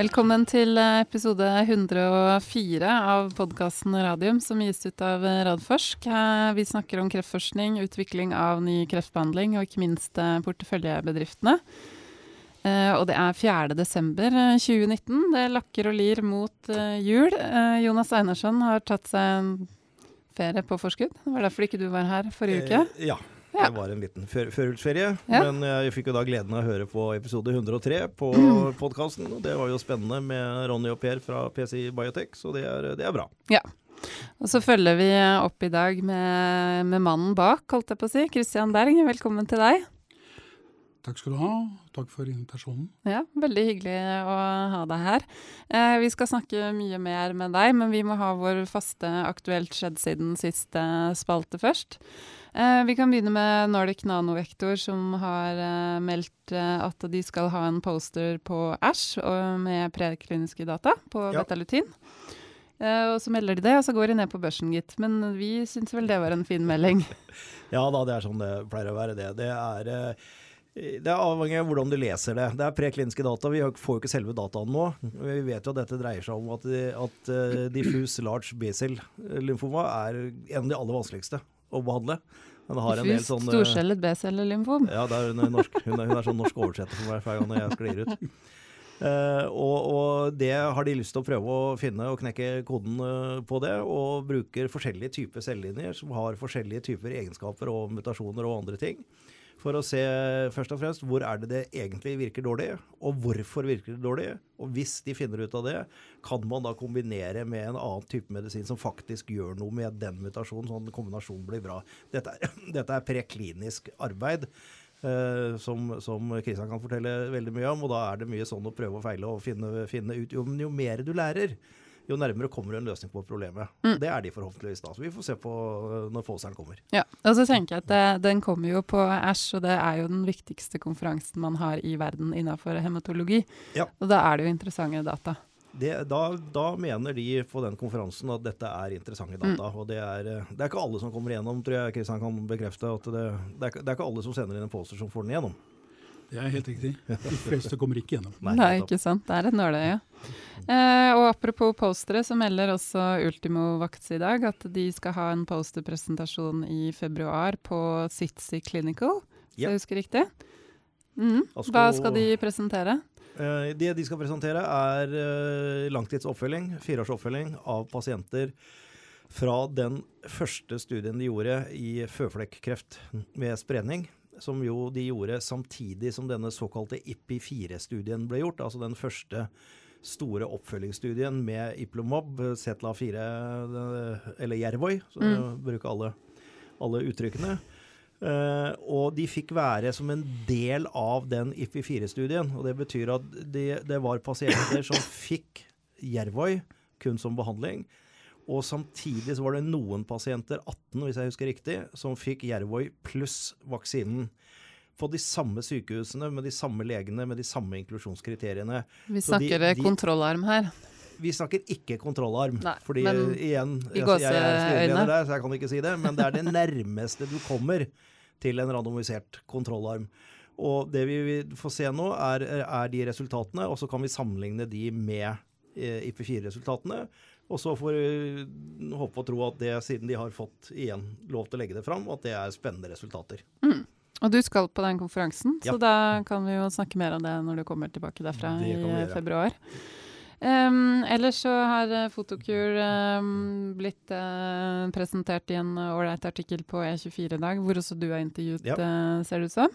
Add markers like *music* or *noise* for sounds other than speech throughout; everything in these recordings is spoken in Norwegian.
Velkommen til eh, episode 104 av podkasten Radium, som gis ut av eh, Radforsk. Vi snakker om kreftforskning, utvikling av ny kreftbehandling og ikke minst eh, porteføljebedriftene. Og det er 4. desember 2019. Det lakker og lir mot jul. Jonas Einarsson har tatt seg en ferie på forskudd. Det var derfor ikke du var her forrige uke? ja. Ja. Det var en liten førjulsferie. Ja. Men jeg fikk jo da gleden av å høre på episode 103 på *clears throat* mm. podkasten. Og det var jo spennende med Ronny og Per fra PC Biotech, så det er, det er bra. Ja. Og så følger vi opp i dag med, med mannen bak, holdt jeg på å si. Christian Berg, velkommen til deg. Takk skal du ha. Takk for invitasjonen. Ja, Veldig hyggelig å ha deg her. Eh, vi skal snakke mye mer med deg, men vi må ha vår faste Aktuelt skjedd siden siste spalte først. Eh, vi kan begynne med Nordic Nanovektor, som har eh, meldt eh, at de skal ha en poster på Æsj med prekliniske data på ja. betalutin. Eh, og så melder de det, og så går de ned på børsen, gitt. Men vi syns vel det var en fin melding. *laughs* ja da, det er sånn det pleier å være, det. Det er eh, det er avhengig av hvordan du leser det. Det er prekliniske data. Vi får jo ikke selve dataene nå. Vi vet jo at dette dreier seg om at, at uh, diffus large B-cell lymfoma er en av de aller vanskeligste å behandle. Diffus sånn, eh, storcellet B-cellelymfom. Ja, er hun, norsk, hun, er, hun, er, sånn norsk oversetter for meg hver gang jeg sklir ut. Uh, *laughs* og, og, det har de lyst til å prøve å finne og knekke koden uh, på det. Og bruker forskjellige typer cellelinjer som har forskjellige typer egenskaper og mutasjoner og andre ting for å se først og fremst hvor er det det egentlig virker dårlig, og hvorfor virker det dårlig. Og hvis de finner ut av det, kan man da kombinere med en annen type medisin som faktisk gjør noe med den mutasjonen, sånn kombinasjonen blir bra. Dette er, *laughs* dette er preklinisk arbeid. Uh, som, som Kristian kan fortelle veldig mye om. Og da er det mye sånn å prøve og feile og finne, finne ut jo, jo mer du lærer, jo nærmere kommer en løsning på problemet. Mm. Det er de forhåpentligvis da. Så vi får se på øh, når Fåseren kommer. Ja, og så tenker jeg at det, Den kommer jo på Æsj, og det er jo den viktigste konferansen man har i verden innenfor hematologi. Ja. Og da er det jo interessante data. Det, da, da, mener de på den konferansen at dette er interessante data. Mm. Og det er, øh, det er, ikke alle som kommer igjennom, tror jeg Kristian kan bekrefte. at det, det, er, det er ikke alle som sender inn en poster som får den igjennom. Det er helt riktig. *laughs* De fleste kommer ikke gjennom. Nei, Nei ikke sant. Det er et nåløye. Eh, og apropos postere, så melder også Ultimo Vakts i dag at de skal ha en posterpresentasjon i februar på Sitsi Clinical, hvis jeg husker riktig. Mm. Hva skal de presentere? Eh, det de skal presentere, er eh, langtidsoppfølging, fireårsoppfølging av pasienter fra den første studien de gjorde i føflekkreft med spredning som jo de gjorde samtidig som denne såkalte IPI4-studien ble gjort. Altså den første store oppfølgingsstudien med Iplomob, Zetla 4, eller Jervoi, så mm. bruker alle, alle uttrykkene. Uh, og de fikk være som en del av den IPI4-studien. Og det betyr at det, det var pasienter som fikk Jervoi kun som behandling. Og samtidig så var det noen pasienter, 18 hvis jeg husker riktig, som fikk Jervoi pluss vaksinen. På de samme sykehusene, med de samme legene, med de samme inklusjonskriteriene. Vi snakker de, de, kontrollarm her. Vi snakker ikke kontrollarm. Nei, fordi men, igjen, jeg, jeg, er styreleder der, så jeg kan ikke si det, men det er det nærmeste du kommer til en randomisert kontrollarm. Og det vi får se nå, er, er de resultatene, og så kan vi sammenligne de med eh, IP4-resultatene. Og så får vi håpe og tro at det, siden de har fått igjen lov til å legge det fram, at det er spennende resultater. Mm. Og du skal på den konferansen, ja. så da kan vi jo snakke mer om det når du kommer tilbake derfra i februar. Um, ellers så har uh, Fotokur um, blitt uh, presentert i en ålreit uh, artikkel på E24 i dag, hvor også du er intervjuet, ja. Uh, ser det ut som.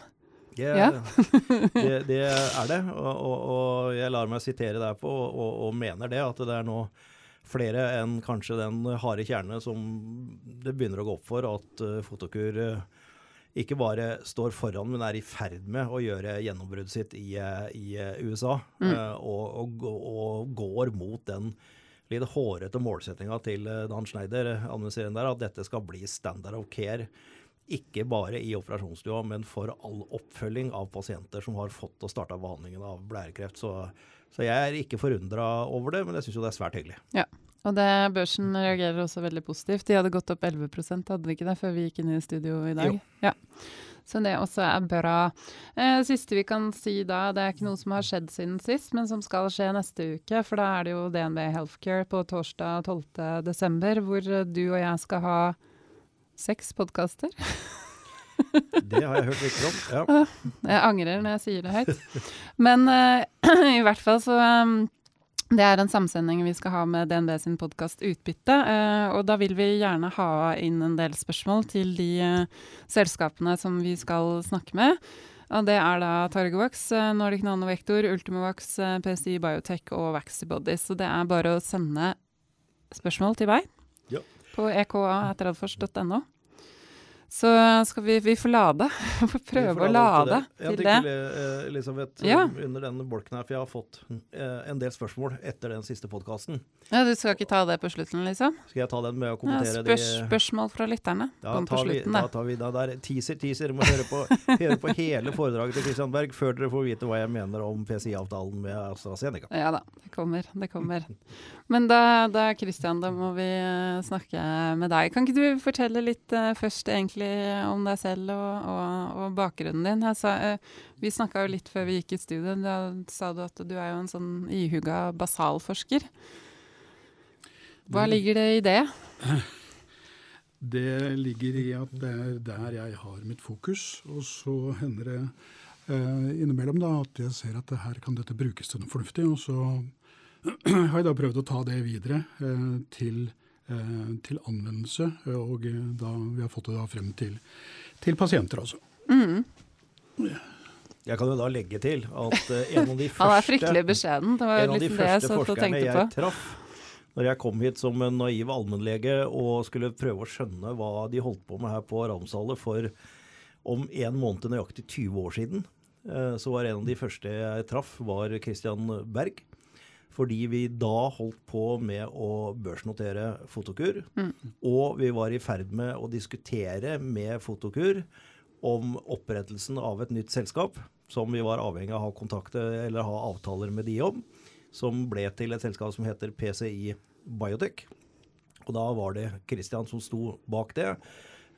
Det, ja. *laughs* det, det, er det, og, og, og, jeg lar meg sitere derpå på, og, og mener det, at det er nå flere enn kanskje den harde kjerne som det begynner å gå opp for at uh, Fotokur uh, ikke bare står foran, men er i ferd med å gjøre gjennombruddet sitt i, uh, i USA. Mm. Og, og, og, går mot den litt hårete målsettinga til Dan Schneider, der, at dette skal bli standard of care. Ikke bare i operasjonsstua, men for all oppfølging av pasienter som har fått og starta behandlingen av blærekreft. Så så jeg er ikke forundra over det, men jeg syns jo det er svært hyggelig. Ja, og det, børsen reagerer også veldig positivt. De hadde gått opp 11 hadde de ikke det, før vi gikk inn i studio i dag? Jo. Ja. Så det også er bra. Eh, siste vi kan si da, det er ikke noe som har skjedd siden sist, men som skal skje neste uke. For da er det jo DNB Healthcare på torsdag 12.12., hvor du og jeg skal ha seks podkaster. *laughs* *laughs* Det har jeg hørt rykter om. Ja. Jeg angrer når jeg sier det høyt. Men uh, *clears throat* i hvert fall så um, det er en samsending vi skal ha med DNB sin podkast Utbytte. Uh, og da vil vi gjerne ha inn en del spørsmål til de uh, selskapene som vi skal snakke med. Og det er da Targovax, Nordic Nanovektor, Ultimovax, PCI Biotech og Vaxibody. Så det er bare å sende spørsmål til meg Ja. på eka.radforsk.no. Så skal vi, vi får lade. *laughs* Vi Får Vi prøve får å lade opp Jeg til det. tenker, eh, Elisabeth, Ja. under denne bolken her, for jeg har fått eh, en del spørsmål etter den siste podkasten. Ja, du skal ikke ta det på slutten, liksom? Skal jeg ta den med å Ja, kommentere spørs, de spørsmål fra lytterne. Da på tar, vi, slutten, da det. tar vi da der teaser, teaser. Må høre på, *laughs* høre på hele foredraget til Christian Berg før dere får vite hva jeg mener om PCI-avtalen med AstraZeneca. Ja da, det kommer. Det kommer. Men da, da Christian, da må vi eh, snakke med deg. Kan ikke du fortelle litt eh, først egentlig om deg selv og, og, og bakgrunnen din? Sa, eh, vi snakka jo litt før vi gikk i studio. Da sa du at du er jo en sånn ihuga basalforsker. Hva ligger det i det? *laughs* Det ligger i at det er der jeg har mitt fokus. Og så hender det eh, innimellom da at jeg ser at det her kan dette brukes til noe fornuftig. Og så *clears throat* har jeg da prøvd å ta det videre eh, til, eh, til anvendelse. Og eh, da vi har fått det da frem til, til pasienter, altså. Mm. Jeg kan jo da legge til at eh, en av de *laughs* Han er første, fryktelig beskjeden. Det var en av de liksom det jeg satt og tenkte jeg på. traff når jeg kom hit som en naiv allmennlege og skulle prøve å skjønne hva de holdt på med her på Ramsalet for om en måned nøyaktig 20 år siden, eh, så var en av de første jeg traff, var Christian Berg. Fordi vi da holdt på med å børsnotere Fotokur. Og vi var i ferd med å diskutere med Fotokur om opprettelsen av et nytt selskap som vi var avhengig av å ha kontakte eller ha avtaler med de om. Som ble til et selskap som heter PCI Biotech. Og da var det Christian som sto bak det.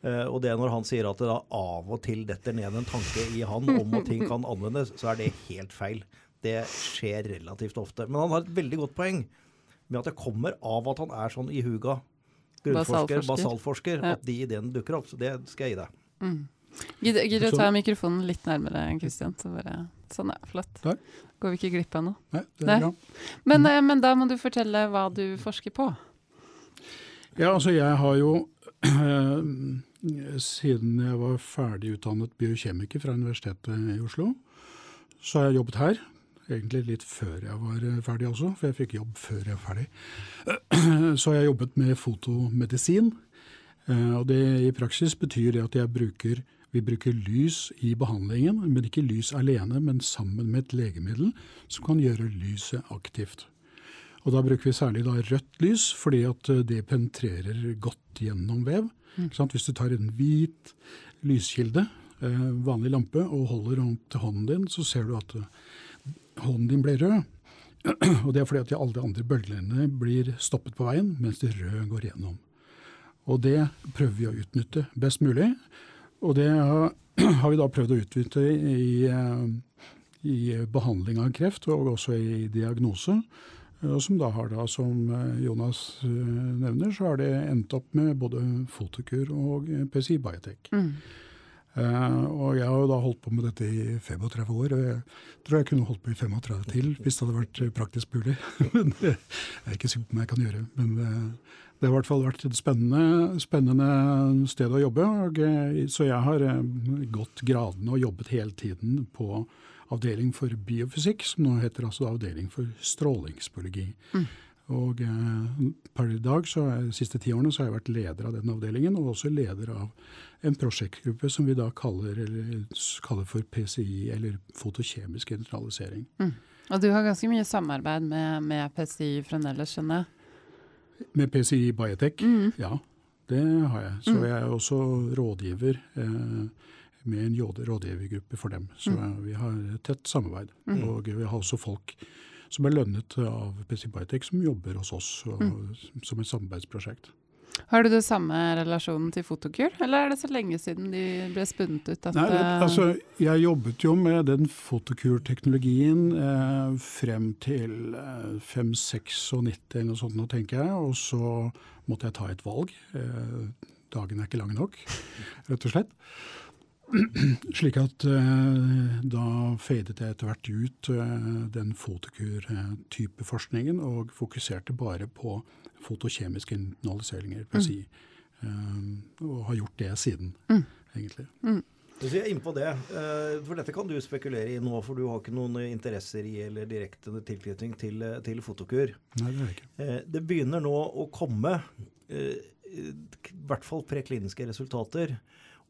Eh, og det når han sier at det da av og til detter ned en tanke i han om at ting kan anvendes, så er det helt feil. Det skjer relativt ofte. Men han har et veldig godt poeng med at det kommer av at han er sånn ihuga grunnforsker, Basalforsker. basalforsker, Ja. at de ideene dukker opp. Så det skal jeg gi deg. Mm. gidder du å ta mikrofonen litt nærmere, Kristian? Så bare, sånn, ja. Flott. Der. Går vi ikke glipp av noe. Nei, det er bra. Men, mm. men da må du fortelle hva du forsker på. Ja, altså jeg har jo *clears throat* Siden jeg var ferdig utdannet biokjemiker fra Universitetet i Oslo, så har jeg jobbet her. Egentlig litt før jeg var eh, ferdig også, for jeg fikk jobb før jeg var ferdig. *clears throat* Så har jeg jobbet med fotomedisin. eh, Og det i praksis betyr det at jeg bruker, vi bruker lys i behandlingen, men ikke lys alene, men sammen med et legemiddel som kan gjøre lyset aktivt. Og da bruker vi særlig da rødt lys, fordi at eh, det penetrerer godt gjennom vev. Mm. Hvis du tar en hvit lyskilde, vanlig lampe, og holder den til hånden din, så ser du at hånden din blir rød. *clears throat* Og det er fordi at alle de andre bølgelengdene blir stoppet på veien, mens det røde går gjennom. Og det prøver vi å utnytte best mulig. Og det *clears throat* har vi da prøvd å utnytte i, eh, i behandling av kreft, og også i diagnose. Og som da har da, som eh, Jonas eh, nevner, så har det endt opp med både Fotokur og PCI Biotech. Eh, og jeg har jo da holdt på med dette i 35 år, og jeg tror jeg kunne holdt på i 35 til hvis det hadde vært eh, praktisk mulig. *laughs* Men det er ikke sikker på om jeg kan gjøre. Men eh, det har i hvert fall vært et spennende, spennende sted å jobbe. Og, eh, så jeg har eh, gått gradene og jobbet hele tiden på avdeling for biofysikk, som nå heter altså avdeling for strålingsbiologi. Og eh, per i dag, så er, de siste ti årene, så har jeg vært leder av den avdelingen, og også leder av en prosjektgruppe som vi da kaller, eller, kaller for PCI, eller fotokjemisk industrialisering. Og du har ganske mye samarbeid med, med PCI fremdeles, skjønner jeg. Med PCI Biotech, Mm. ja, det har jeg. Så jeg er også rådgiver eh, med en rådgivergruppe for dem. Så mm. vi har tett samarbeid. Og vi har også folk som er lønnet av PC Biotech, som jobber hos oss og, som et samarbeidsprosjekt. Har du det samme relasjonen til Fotokur, eller er det så lenge siden de ble spunnet ut? Nei, altså, jeg jobbet jo med den Fotokur-teknologien eh, frem til eh, 5-96 eller noe sånt, nå tenker jeg. Og så måtte jeg ta et valg. Eh, dagen er ikke lang nok, *laughs* rett og slett. *clears throat* Slik at eh, da fadet jeg etter hvert ut eh, den fotokur-type forskningen og fokuserte bare på fotokjemiske internaliseringer, på å si. eh, og har gjort det siden, Mm. egentlig. Så jeg er inne på det, eh, for dette kan du spekulere i nå, for du har ikke noen interesser i eller direkte tilknytning til, eh, til Fotokur. Nei, det er det ikke. Eh, Det begynner nå å komme i hvert fall prekliniske resultater.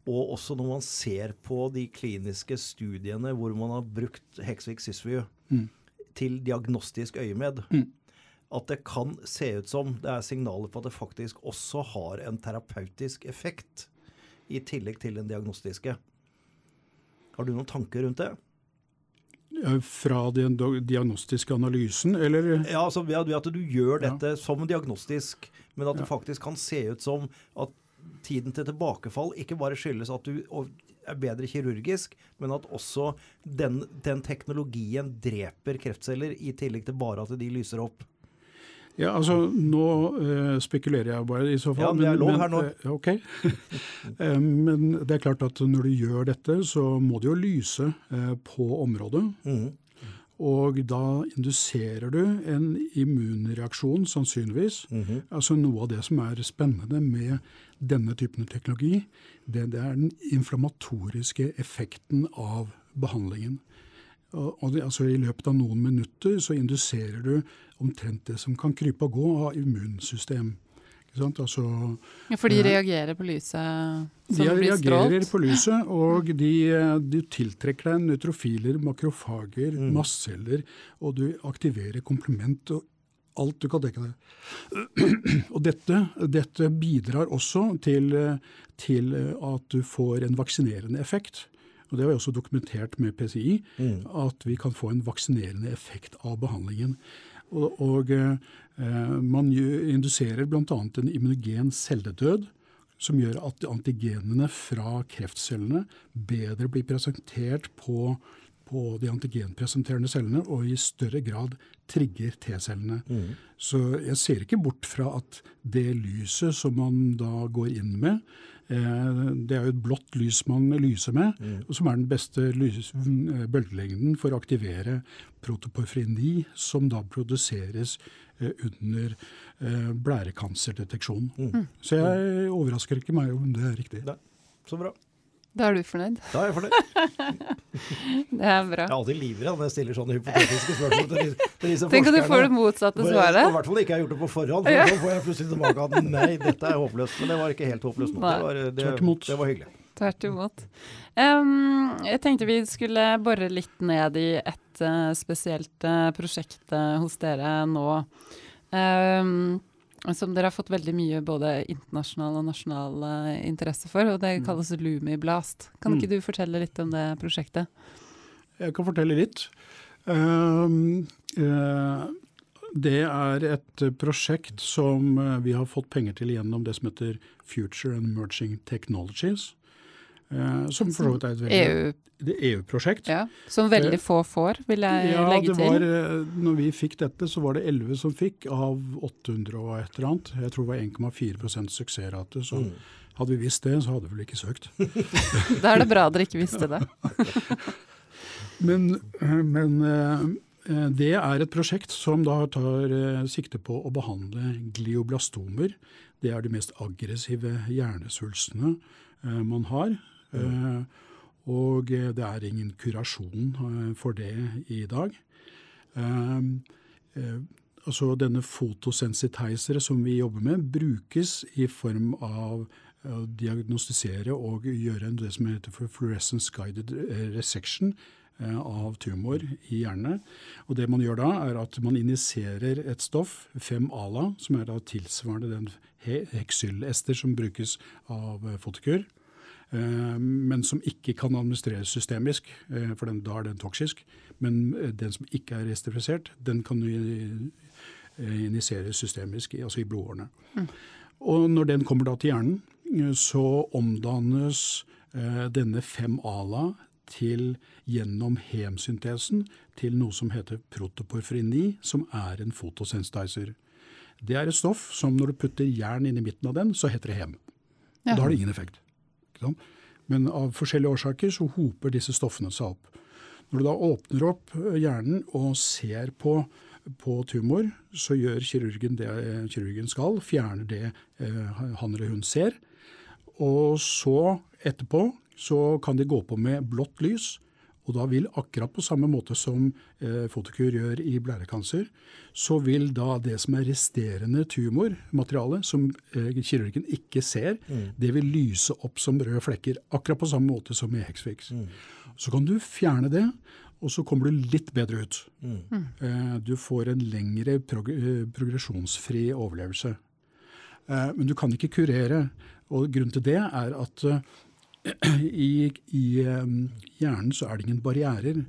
Og også når man ser på de kliniske studiene hvor man har brukt Hexvik Sysview Mm. til diagnostisk øyemed, Mm. at det kan se ut som det er signaler på at det faktisk også har en terapeutisk effekt, i tillegg til den diagnostiske. Har du noen tanker rundt det? Fra den diagnostiske analysen, eller Ja, altså ved at- du gjør Ja. dette som diagnostisk, men at det Ja. faktisk kan se ut som at tiden til tilbakefall ikke bare skyldes at du er bedre kirurgisk, men at også den, den teknologien dreper kreftceller, i tillegg til bare at de lyser opp. Ja, altså Nå uh, spekulerer jeg bare, i så fall. Ja, det er lov her nå. Uh, ok. uh, *laughs* men det er klart at når du gjør dette, så må du jo lyse på området. Mhm. Og da induserer du en immunreaksjon, sannsynligvis. Mhm. Altså Noe av det som er spennende med denne typen teknologi, det, det er den inflammatoriske effekten av behandlingen. Og, og det, altså I løpet av noen minutter så induserer du omtrent det som kan krype og gå av immunsystem. Altså, Ja, for de reagerer på lyset som de blir reagerer på lyset, og de, de tiltrekker deg nøytrofiler, makrofager, Mm. mastceller, og du aktiverer komplement og alt du kan tenke deg. *clears throat* Og dette, dette bidrar også til, til at du får en vaksinerende effekt. Og Det har vi også dokumentert med PCI, Mm. at vi kan få en vaksinerende effekt av behandlingen. Og, og eh, man gjør, induserer bl.a. en immunogen celledød, som gjør at antigenene fra kreftcellene bedre blir presentert på, på de antigenpresenterende cellene, og i større grad trigger T-cellene. Mm. Så jeg ser ikke bort fra at det lyset som man da går inn med, eh, det er jo et blått lys man lyser med, Mm. og som er den beste lys, eh, bølgelengden for å aktivere protoporfrin 9, som da produseres eh, under blærekanserdeteksjon. Mm. Så jeg overrasker ikke meg om det er riktig. Nei. Så bra. Da er du fornøyd? Da er jeg fornøyd. *laughs* Det er bra. Jeg er alltid livredd når jeg stiller sånne hypotetiske spørsmål til, til disse Tenk at du får det motsatte svaret. I hvert fall ikke jeg har gjort det på forhånd. For Ja. Da får jeg plutselig tilbake at nei, dette er håpløst. Men det var ikke helt håpløst nå. Det var, det, Tvert imot. det var hyggelig. Tvert imot. Um, jeg tenkte vi skulle bore litt ned i et uh, spesielt uh, prosjekt uh, hos dere nå. em, som dere har fått veldig mye både internasjonal og nasjonal eh, interesse for, og det kalles Lumi Blast. Kan Mm. ikke du fortelle litt om det prosjektet? Jeg kan fortelle litt. Ehm, eh, det er et prosjekt som eh, vi har fått penger til gjennom det som heter Future and Merging Technologies. Eh, som for så vidt er et veldig EU, det er EU-prosjekt. ja. Som veldig få får, vil jeg Ja, legge det var, eh, når vi fikk dette, så var det 11 som fikk av 800 og et eller annet. Jeg tror det var 1,4% suksessrate. Så Mm. hadde vi visst det, så hadde vi vel ikke søkt. *laughs* Da er det bra dere ikke visste det. *laughs* Men, men eh, det er et prosjekt som da tar eh, sikte på å behandle glioblastomer. Det er de mest aggressive hjernesvulstene eh, man har. Eh, Og eh, det er ingen kurasjon eh, for det i dag. Altså Denne fotosensitizere som vi jobber med, brukes i form av å diagnostisere og gjøre det som heter for fluorescence guided resection av tumor i hjernen. Og det man gjør da, er at man injiserer et stoff, 5-ALA, som er da tilsvarende den heksylester som brukes av fotokur, men som ikke kan administreres systemisk, eh, for den, da er den toksisk. Men eh, den som ikke er restrifisert, den kan eh, injiseres systemisk, altså i blodårene. Og når den kommer da til hjernen, så omdannes eh, denne 5-ala til gjennom hemsyntesen til noe som heter protoporfyrin 9, som er en fotosensitizer. Det er et stoff som når du putter jern inn i midten av den, så heter det hem. Ja. Da har det ingen effekt. Sant? Men av forskjellige årsaker så hoper disse stoffene seg opp. Når du da åpner opp eh, hjernen og ser på, på tumor, så gjør kirurgen det eh, kirurgen skal, fjerner det eh, han eller hun ser. Og så etterpå så kan de gå på med blått lys, og da vil akkurat på samme måte som eh, Fotokur gjør i blærekancer, så vil da det som er resterende tumormateriale, som eh, kirurgen ikke ser, det vil lyse opp som røde flekker. Akkurat på samme måte som i Hexfix. Så kan du fjerne det, og så kommer du litt bedre ut. Eh, du får en lengre prog eh, progresjonsfri overlevelse. Eh, men du kan ikke kurere. Og grunnen til det er at i, i hjernen så er det ingen barrierer.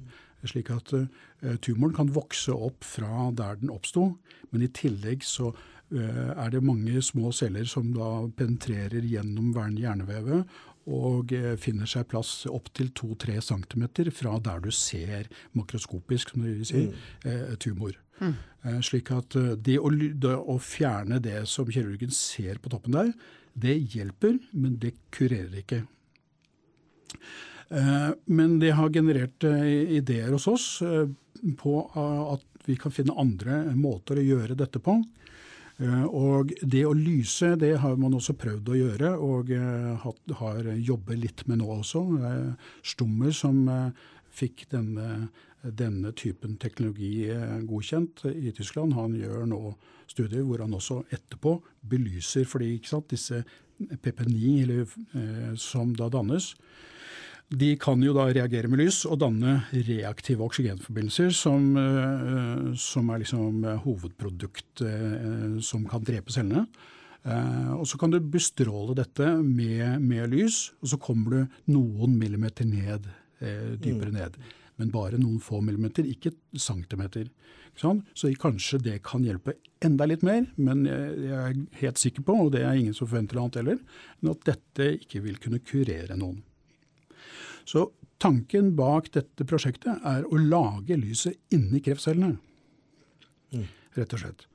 Slik at eh, tumoren kan vokse opp fra der den oppsto, men i tillegg så eh, er det mange små celler som da penetrerer gjennom hjernevevet og eh, finner seg plass opptil 2-3 cm fra der du ser makroskopisk, som de sier, eh, tumor. Eh, Slik at det å, å fjerne det som kirurgen ser på toppen der, det hjelper, men det kurerer ikke. Eh, Men det har generert eh, ideer hos oss eh, på at vi kan finne andre måter å gjøre dette på. Og det å lyse, det har man også prøvd å gjøre, og har jobbet litt med nå også. Stummer som fikk denne, denne typen teknologi godkjent i Tyskland, han gjør nå studier hvor han også etterpå belyser, fordi disse PP9 eller, som da dannes, de kan jo da reagere med lys og danne reaktive oksygenforbindelser, som, eh, som er liksom eh, hovedprodukt eh, som kan drepe cellene. Og Så kan du bestråle dette med, med lys, og så kommer du noen millimeter ned, dypere ned. Men bare noen få millimeter, ikke centimeter. Så kanskje det kan hjelpe enda litt mer, men jeg er helt sikker på, og det er ingen som forventer noe annet heller, at dette ikke vil kunne kurere noen. Så tanken bak dette prosjektet er å lage lyset inni kreftcellene, rett og slett.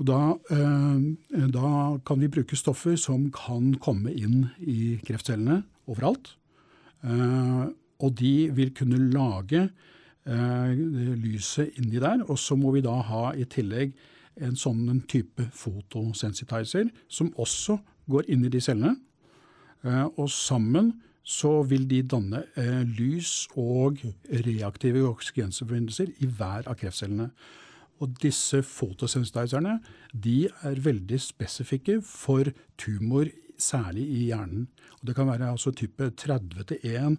Og da, eh, da kan vi bruke stoffer som kan komme inn i kreftcellene overalt. Eh, og de vil kunne lage eh, lyset inni der. Og så må vi da ha i tillegg en sånn en type fotosensitizer som også går inn i de cellene. Eh, og sammen så vil de danne eh, lys og reaktive oksygenforbindelser i hver av kreftcellene. Og disse fotosensitizerne de er veldig spesifikke for tumor, særlig i hjernen. Og det kan være altså type 30 til 1,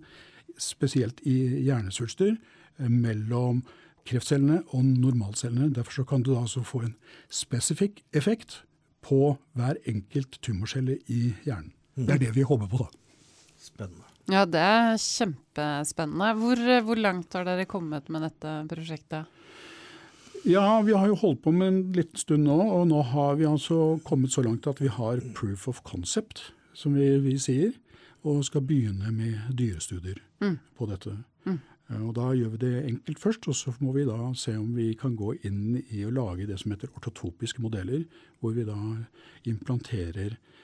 spesielt i hjernesvulster, eh, mellom kreftcellene og normalcellene. Derfor kan du altså få en spesifikk effekt på hver enkelt tumorcelle i hjernen. Det er det vi håper på, da. Spennende. Ja, det er kjempespennende. Hvor, hvor langt har dere kommet med dette prosjektet? Ja, vi har jo holdt på med en liten stund nå, og nå har vi altså kommet så langt at vi har proof of concept, som vi, vi sier, og skal begynne med dyrestudier på dette. Mm. Og Da gjør vi det enkelt først, og så må vi da se om vi kan gå inn i å lage det som heter ortotopiske modeller, hvor vi da implanterer eh,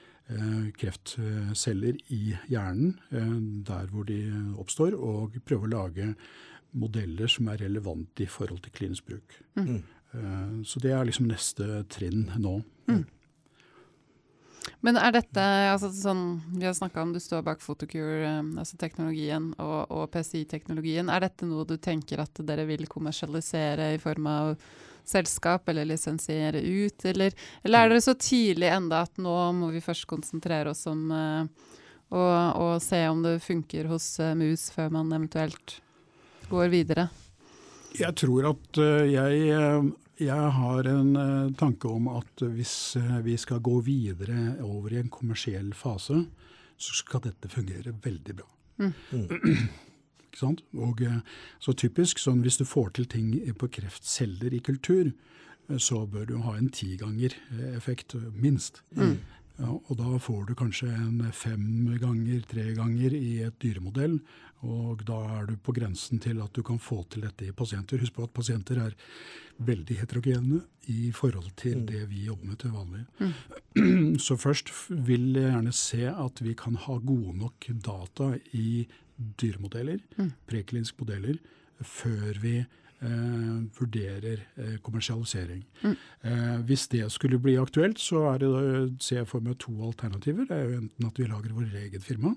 kreftceller i hjernen eh, der hvor de oppstår, og prøve å lage modeller som er relevante i forhold til klinisk bruk. Mm. Så det er liksom neste trinn nå. Men er dette altså sånn Vi har snakka om du står bak Photocure, eh, altså teknologien, og, og PCI-teknologien. Er dette noe du tenker at dere vil kommersialisere i form av selskap, eller lisensiere ut, eller, eller er dere så tidlig enda at nå må vi først konsentrere oss om eh, å å se om det funker hos uh, mus, før man eventuelt går videre? Jeg tror at uh, jeg, jeg har en tanke om at hvis vi skal gå videre over i en kommersiell fase, så skal dette fungere veldig bra. Ikke sant? *clears throat* Og eh, så typisk, sånn hvis du får til ting på kreftceller i kultur, eh, så bør du ha en tiganger eh, effekt, minst. Ja, og da får du kanskje en fem ganger, tre ganger i et dyremodell. Og da er du på grensen til at du kan få til dette i pasienter. Husk på at pasienter er veldig heterogene i forhold til det vi jobber med til vanlig. Mm. *clears throat* Så først vil jeg gjerne se at vi kan ha gode nok data i dyremodeller, mm. prekliniske modeller, før vi eh, vurderer eh, kommersialisering. Mm. Eh, hvis det skulle bli aktuelt, så er det, ser jeg for meg to alternativer. Det er jo enten at vi lager vår eget firma.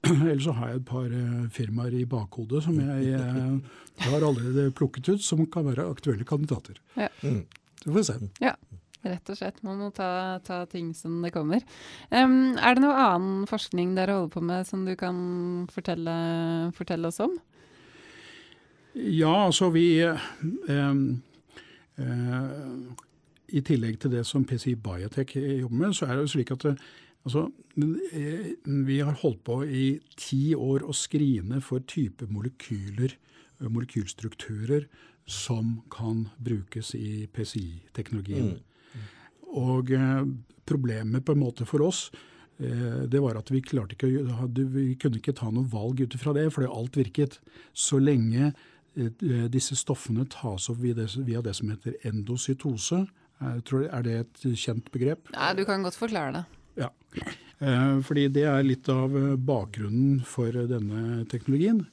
*clears throat* Eller så har jeg et par eh, firmaer i bakhodet som jeg eh, har allerede plukket ut, som kan være aktuelle kandidater. Ja. Mm. Så får se. Ja. Rett og slett. Man må ta, ta ting som det kommer. Um, er det noe annen forskning dere holder på med som du kan fortelle, fortelle oss om? Ja, altså vi eh, eh, I tillegg til det som PCI Biotech jobber med, så er det jo slik at eh, altså, eh, vi har holdt på i ti år å skrine for type molekyler, molekylstrukturer, som kan brukes i PCI-teknologien. Mm. Og eh, problemet på en måte for oss eh, det var at vi ikke vi kunne ikke ta noe valg ut ifra det, fordi alt virket. Så lenge Eh, disse stoffene tas opp via det, via det som heter endocytose. Er det et kjent begrep? Nei, Du kan godt forklare det. Ja, eh, fordi det er litt av eh, bakgrunnen for denne teknologien.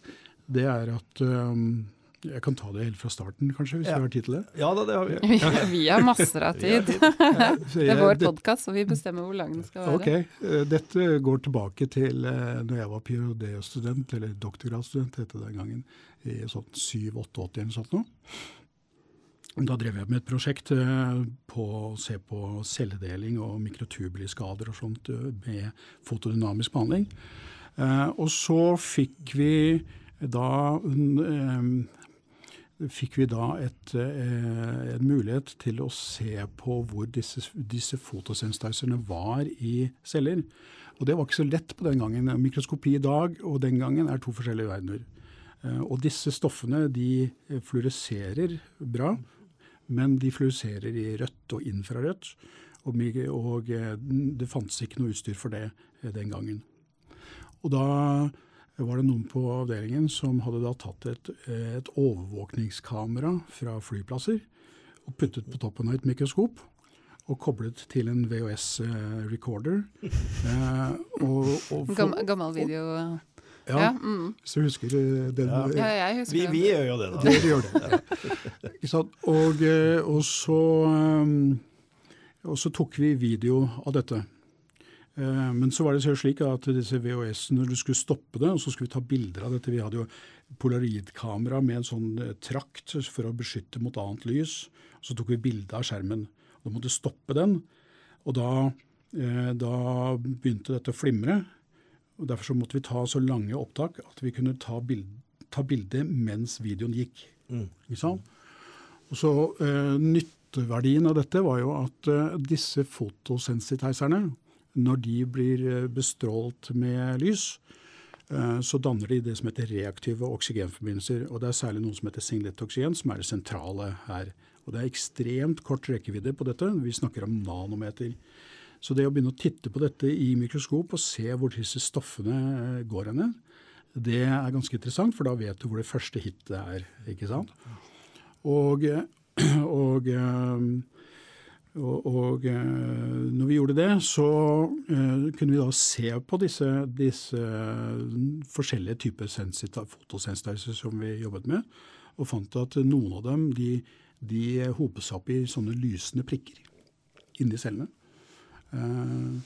Det er at jeg kan ta det helt fra starten, kanskje, hvis ja. vi har tid til det? Ja da, det har vi. *laughs* vi har masser av tid. *laughs* det er vår podkast, og vi bestemmer hvor lang den skal være. Ok, Dette går tilbake til når jeg var ph.d.-student, eller doktorgradsstudent het det den gangen, i sånn 87-88 eller sånt noe. Da drev jeg med et prosjekt eh, på å se på celledeling og mikrotubuliskader og sånt med fotodynamisk behandling. Eh, og så fikk vi da fikk vi da et, eh, en mulighet til å se på hvor disse, disse fotosensitizerne var i celler. Og det var ikke så lett på den gangen. Mikroskopi i dag og den gangen er to forskjellige verdener. Eh, og disse stoffene de fluoreserer bra, men de fluoreserer i rødt og infrarødt. Og, og eh, det fantes ikke noe utstyr for det den gangen. Og da var det noen på avdelingen som hadde da tatt et, et overvåkningskamera fra flyplasser og puttet på toppen av et mikroskop og koblet til en VHS-recorder. *laughs* Eh, og, gammel, gammel video? ja, ja mm. du husker du den. Ja, ja jeg husker vi, vi, gjør jo det, da. Dere gjør det. *laughs* og, eh, og, så, og så tok vi video av dette. Eh, men så var det slik at disse VHS-ene, når du skulle stoppe det, og så skulle vi ta bilder av dette Vi hadde jo polaroidkamera med en sånn eh, trakt for å beskytte mot annet lys. Så tok vi bilde av skjermen. Da måtte vi stoppe den. Og da, eh, da begynte dette å flimre. og Derfor så måtte vi ta så lange opptak at vi kunne ta bilde, ta bilde mens videoen gikk. Mm. Og så eh, Nytteverdien av dette var jo at eh, disse fotosensitizerne når de blir eh, bestrålt med lys, eh, så danner de det som heter reaktive oksygenforbindelser. og Det er særlig noe som heter singletoksygen, som er det sentrale her. Og Det er ekstremt kort rekkevidde på dette. Vi snakker om nanometer. Så det å begynne å titte på dette i mikroskop og se hvor disse stoffene eh, går henne, det er ganske interessant, for da vet du hvor det første hitet er. ikke sant? Og, *clears throat* og og, og, når vi gjorde det, så uh, kunne vi da se på disse, disse forskjellige typer fotosensitizer som vi jobbet med, og fant at noen av dem de, de hopet seg opp i sånne lysende prikker inni cellene. Uh,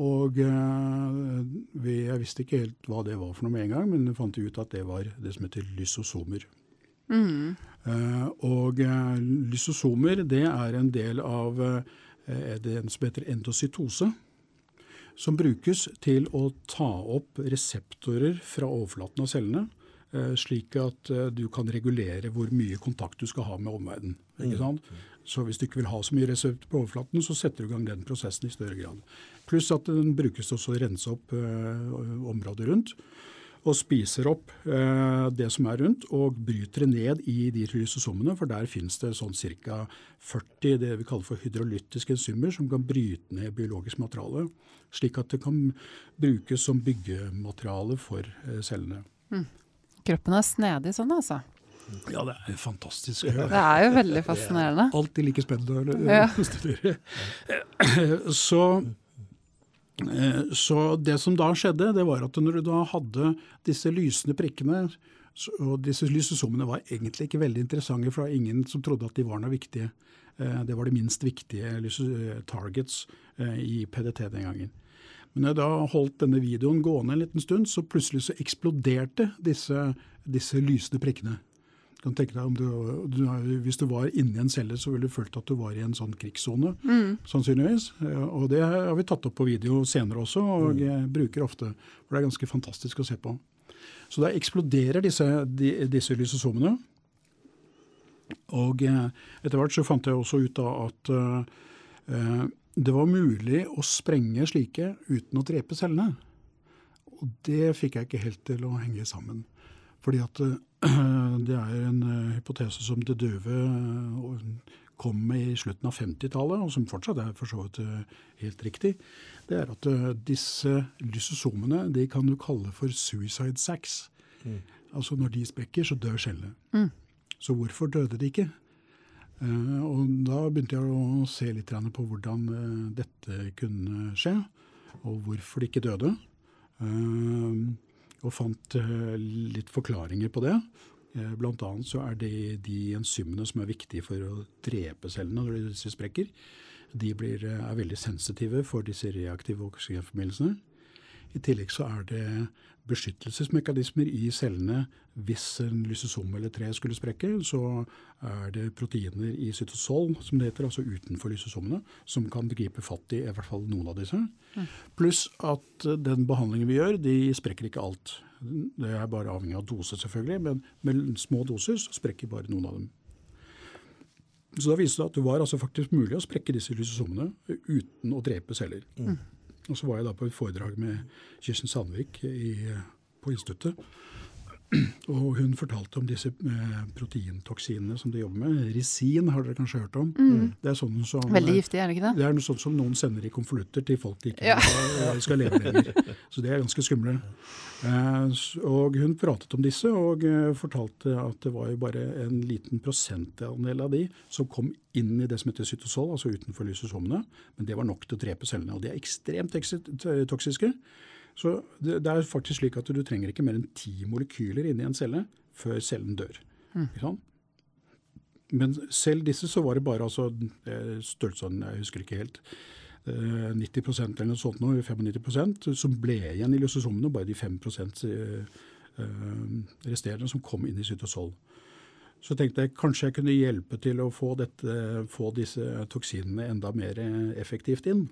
og vi, jeg visste ikke helt hva det var for noe med en gang, men vi fant ut at det var det som heter lysosomer. Mm. Og lysosomer det er en del av uh, det som heter endocytose. Som brukes til å ta opp reseptorer fra overflaten av cellene. Slik at du kan regulere hvor mye kontakt du skal ha med omverdenen. Mm. Så hvis du ikke vil ha så mye resept på overflaten, så setter du i gang den prosessen i større grad. Pluss at den brukes også å rense opp området rundt. Og spiser opp eh, det som er rundt, og bryter det ned i de lysosomene, for der finnes det sånn ca. 40 det vi kaller for hydrolytiske enzymer som kan bryte ned biologisk materiale, slik at det kan brukes som byggemateriale for eh, cellene. Mm. Kroppen er snedig sånn, altså? Ja, det er fantastisk. *laughs* Det er jo veldig fascinerende. Alltid like spennende å ja. *laughs* Så Eh, så det som da skjedde, det var at når du da hadde disse lysende prikkene og disse lysesummene var egentlig ikke veldig interessante, for det var ingen som trodde at de var noe viktige. Eh, det var de minst viktige eh, targets i PDT den gangen. Men jeg da holdt denne videoen gående en liten stund, så plutselig så eksploderte disse, disse lysende prikkene kan tenke deg om du, du, Hvis du var inni en celle, så ville du følt at du var i en sånn krigssone. Mm. Sannsynligvis. Og det har vi tatt opp på video senere også, og mm. bruker ofte. For det er ganske fantastisk å se på. Så da eksploderer disse, de, disse lysosomene. Og eh, etter hvert så fant jeg også ut av at uh, det var mulig å sprenge slike uten å drepe cellene. Og det fikk jeg ikke helt til å henge sammen. Fordi at *clears throat* det er en eh, hypotese som det døve eh, kom med i slutten av 50-tallet, og som fortsatt er for så vidt eh, helt riktig. Det er at disse lysosomene de kan du kalle for suicide sacs. Mm. Altså når de sprekker, så dør skjellet. Mm. Så hvorfor døde de ikke? og da begynte jeg å se litt på hvordan dette kunne skje, og hvorfor de ikke døde og fant eh, litt forklaringer på det. Eh, blant annet så er det de enzymene som er viktige for å drepe cellene når disse sprekker, de blir, eh, er veldig sensitive for disse reaktive oksygenforbindelsene. I tillegg så er det beskyttelsesmekanismer i cellene. Hvis en lysosom eller tre skulle sprekke, så er det proteiner i cytosol, som det heter, altså utenfor lysosomene, som kan gripe fatt i i hvert fall noen av disse. Pluss at den behandlingen vi gjør, de sprekker ikke alt. Det er bare avhengig av dose, selvfølgelig, men med små doser så sprekker bare noen av dem. Så da viste det at det var altså faktisk mulig å sprekke disse lysosomene uten å drepe celler. Mm. Og så var jeg da på et foredrag med Kirsten Sandvik i, på instituttet. Og hun fortalte om disse eh, proteintoksinene som de jobber med. Risin har dere kanskje hørt om. Mm. Det er sånn som, Veldig giftig, er det ikke det? Det er noe sånt som noen sender i konvolutter til folk de ikke ja. skal leve lenger. Så det er ganske skumle. Eh, og hun pratet om disse og eh, fortalte at det var jo bare en liten prosentandel av de som kom inn i det som heter cytosol, altså utenfor lysosomene. Men det var nok til å drepe cellene. Og de er ekstremt toksiske. Så det, det, er faktisk slik at du trenger ikke mer enn ti molekyler inni en celle før cellen dør. Mm. Men selv disse så var det bare altså, størrelsen, jeg husker ikke helt, 90 eh, eller noe sånt, nå, 95% som ble igjen i lysosomene, bare de 5 eh, eh, resterende som kom inn i cytosol. Så tenkte jeg kanskje jeg kunne hjelpe til å få, dette, få disse toksinene enda mer effektivt inn.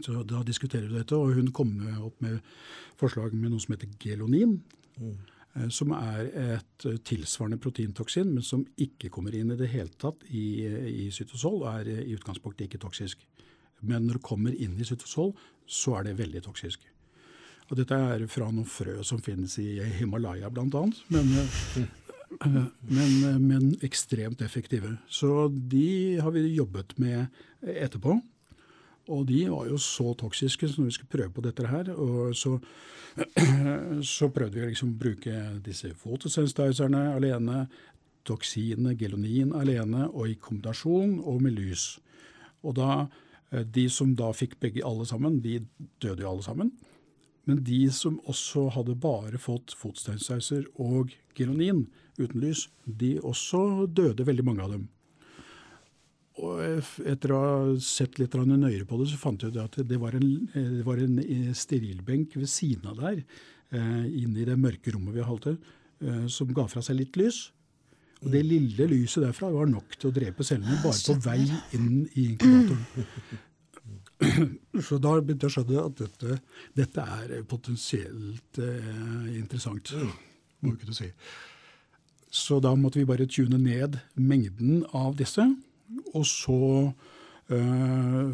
Så da diskuterer vi dette, og hun kom opp med forslag med noe som heter gelonin. Mm. Som er et eh, tilsvarende proteintoksin, men som ikke kommer inn i det hele tatt i, i cytosol, og er i utgangspunktet ikke toksisk. Men når det kommer inn i cytosol, så er det veldig toksisk. Og dette er fra noen frø som finnes i Himalaya bl.a., men, eh, men, men ekstremt effektive. Så de har vi jobbet med etterpå. Og de var jo så toksiske så når vi skulle prøve på dette her. og Så, *clears throat* så prøvde vi liksom å bruke disse fotosensitizerne alene, toksinene, gelonin alene, og i kombinasjon og med lys. Og da, eh, De som da fikk begge alle sammen, de døde jo alle sammen. Men de som også hadde bare fått fotosensitizer og gelonin uten lys, de også døde, veldig mange av dem. Og etter å ha sett litt nøyere på det, så fant jeg ut at det var en, det var en eh, sterilbenk ved siden av der, eh, inne i det mørke rommet vi holdt til, eh, som ga fra seg litt lys. Og det lille lyset derfra var nok til å drepe cellene bare på vei inn i inkubatoren. Så da begynte jeg å skjønne at dette, dette er potensielt eh, interessant. må vi kunne si. Så da måtte vi bare tune ned mengden av disse. Og så Uh,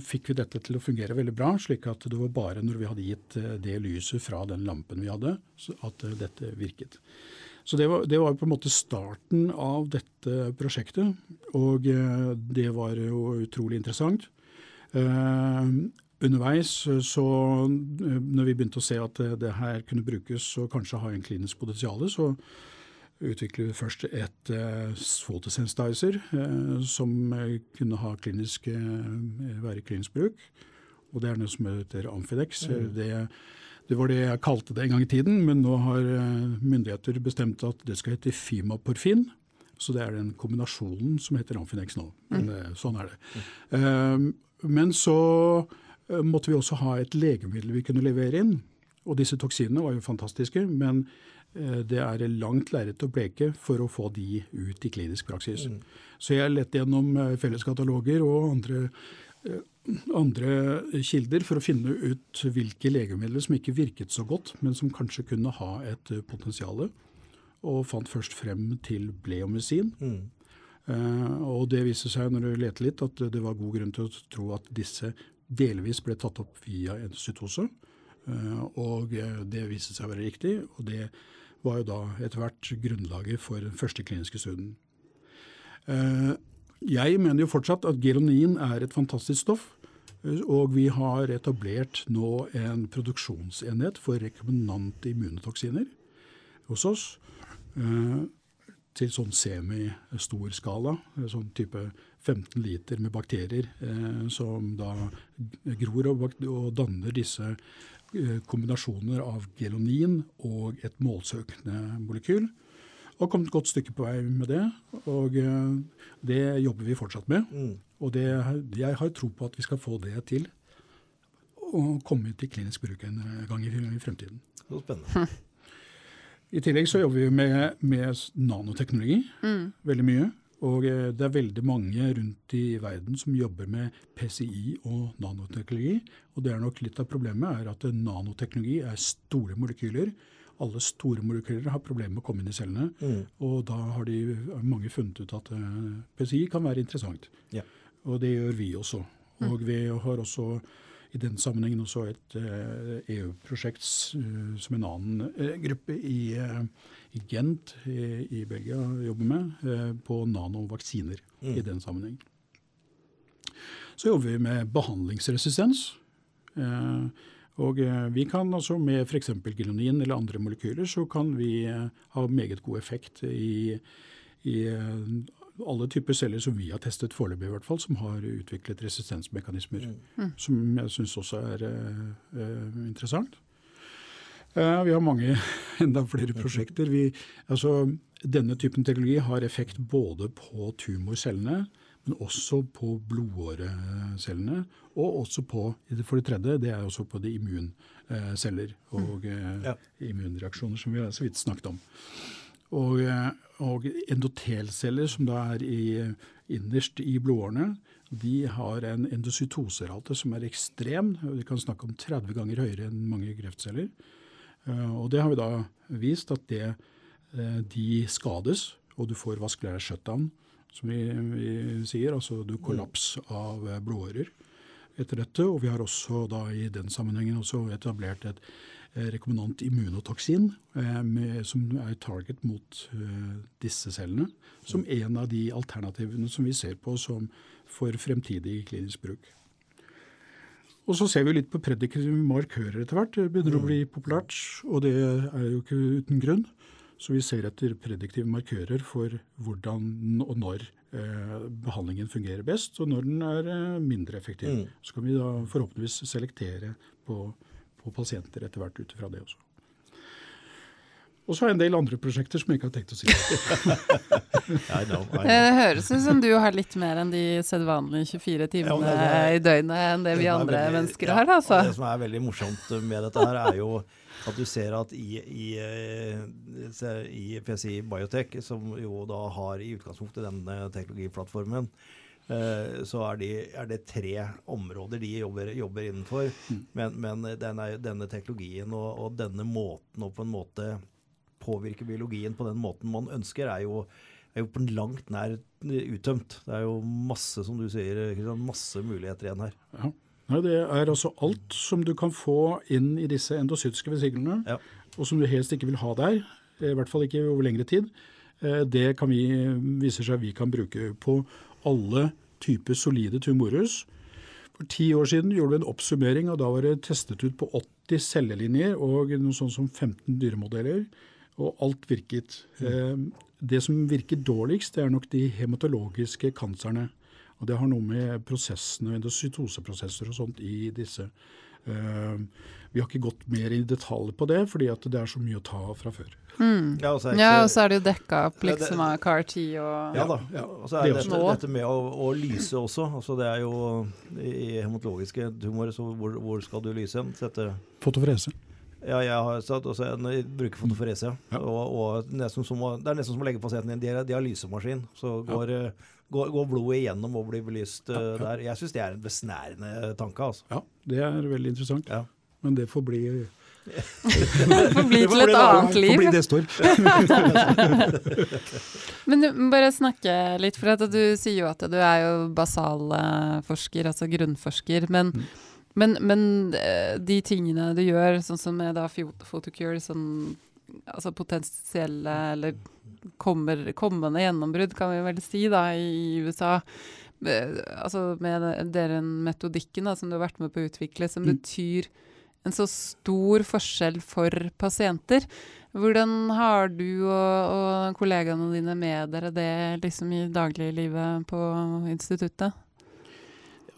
fikk vi dette til å fungere veldig bra, slik at det var bare når vi hadde gitt det lyset fra den lampen vi hadde, at dette virket. Så det var, det var, på en måte starten av dette prosjektet, og det var jo utrolig interessant. Eh, underveis, så når vi begynte å se at det her kunne brukes og kanskje ha en klinisk potensial, så utviklet vi først et fotosensitizer photosensitizer uh, som kunne ha klinisk, være klinisk bruk. Og det er noe som heter Amfidex. Mm. Det, det, var det jeg kalte det en gang i tiden, men nå har myndigheter bestemt at det skal hete Fimaporfin. Så det er den kombinasjonen som heter Amfidex nå. Men, mm. Sånn er det. Mm. men så måtte vi også ha et legemiddel vi kunne levere inn. Og disse toksinene var jo fantastiske, men Eh, det er langt lerret å bleke for å få de ut i klinisk praksis. Mm. Så jeg lette gjennom eh, felleskataloger og andre, eh, andre kilder for å finne ut hvilke legemidler som ikke virket så godt, men som kanskje kunne ha et potensial. Og fant først frem til bleomycin. Mm. Uh, og det viste seg når du leter litt, at det var god grunn til å tro at disse delvis ble tatt opp via endocytose. Uh, og det viste seg å være riktig. og det var jo da etter hvert grunnlaget for den første kliniske studien. Eh, jeg mener jo fortsatt at geronin er et fantastisk stoff. Og vi har etablert nå en produksjonsenhet for rekombinante immunotoksiner hos oss. Eh, til sånn semi-stor skala. Sånn type 15 liter med bakterier som da gror og danner disse Eh, kombinasjoner av gelonin og et målsøkende molekyl. Og kommet et godt stykke på vei med det. Og eh, det jobber vi fortsatt med. Mm. Og det, jeg har tro på at vi skal få det til å komme til klinisk bruk en gang i, i fremtiden. Så spennende. I tillegg så jobber vi med, med nanoteknologi mm. veldig mye. Og eh, det er veldig mange rundt i verden som jobber med PCI og nanoteknologi. Og det er nok litt av problemet er at nanoteknologi er store molekyler. Alle store molekyler har problemer med å komme inn i cellene. Mm. Og da har de, mange funnet ut at eh, PCI kan være interessant. Yeah. Og det gjør vi også. Mm. Og vi har også i den sammenhengen også et EU-prosjekt eh, e som en annen gruppe i i Gent i, i Belgia jobber med, eh, på nanovaksiner mm. i den sammenheng. Så jobber vi med behandlingsresistens. Eh, og eh, vi kan altså med f.eks. gelonin eller andre molekyler, så kan vi ha meget god effekt i, i alle typer celler som vi har testet foreløpig, i hvert fall, som har utviklet resistensmekanismer. Mm. Som jeg syns også er uh, interessant. Uh, vi har mange, *laughs* enda flere prosjekter. Vi, altså, denne typen teknologi har effekt både på tumorcellene, men også på blodårecellene. Og også på, for det tredje, det er også på de immunceller og mm. ja. immunreaksjoner, som vi har så vidt snakket om. Og, og endotelceller, som da er i, innerst i blodårene, de har en endocytoserate som er ekstrem. Vi kan snakke om 30 ganger høyere enn mange kreftceller. Eh, og det har vi da vist at det, eh, de skades, og du får vaskulær shutdown, som vi, vi sier. Altså du kollaps av eh, blodårer etter dette. Og vi har også da i den sammenhengen også etablert et rekommendant immunotoksin med, som er target mot uh, disse cellene, som en av de alternativene som vi ser på som for fremtidig klinisk bruk. Og så ser vi litt på predikative markører etter hvert. Det begynner mm. å bli populært, og det er jo ikke uten grunn. Så vi ser etter prediktive markører for hvordan og når eh, behandlingen fungerer best, og når den er eh, mindre effektiv. Mm. Så kan vi da forhåpentligvis selektere på, på pasienter etter hvert ut ifra det også. Og så har jeg en del andre prosjekter som jeg ikke har tenkt å si. *laughs* I know, I know. Det høres ut som du har litt mer enn de sedvanlige 24 timene ja, er, i døgnet enn det vi andre veldig, mennesker ja, har. Altså. Det som er veldig morsomt med dette her, er jo at du ser at i, i, eh, i PCI Biotech, som jo da har i utgangspunktet denne teknologiplattformen, eh, så er, de, er, det tre områder de jobber, jobber innenfor. Mm. Men, men denne, denne, teknologien og, og, denne måten å på en måte påvirke biologien på den måten man ønsker, er jo, er jo på langt nær uttømt. Det er jo masse, som du sier, masse muligheter igjen her. Ja. Nei, det er altså alt som du kan få inn i disse endocytiske vesiklene, Ja. og som du helst ikke vil ha der, i hvert fall ikke over lengre tid, eh, det kan vi, viser seg vi kan bruke på alle typer solide tumorhus. For ti år siden gjorde vi en oppsummering, og da var det testet ut på 80 cellelinjer og noe sånt som 15 dyremodeller, og alt virket. Eh, Det som virker dårligst, det er nok de hematologiske kanserne. Og det har noe med prosessene, endocytoseprosesser og sånt i disse. Eh, Vi har ikke gått mer i detalj på det, fordi at det er så mye å ta av fra før. Ja, og så er Ja, og så er det jo dekka opp liksom av CAR-10 og Ja da. Ja, og så er det det dette, dette med å, å lyse også. Altså det er jo I hematologiske tumorer, så hvor, hvor skal du lyse? Sette Fotoforese. Ja, jeg har satt også en, brukerfotoforese. bruker fotoforese. Ja. Og, og nesten som, det er nesten som å legge pasienten i en dia- dialysemaskin. Så går, ja. går, går blodet igjennom og blir belyst eh, Ja, ja. der. Jeg syns det er en besnærende tanke. altså. Ja, det er veldig interessant. Ja. Men det får bli *laughs* får bli til et annet får bli liv. det står. *laughs* Men du bare snakke litt, for at du sier jo at du er jo basalforsker, altså grunnforsker. Men, Mm. Men, men eh, de tingene du gjør, sånn som med da Photocure, sånn altså potensielle eller kommer, kommende gjennombrudd, kan vi vel si, da, i USA. Altså med den metodikken da, som du har vært med på å utvikle, som Mm. betyr en så stor forskjell for pasienter. Hvordan har du og, og kollegaene dine med dere det liksom i dagliglivet på instituttet?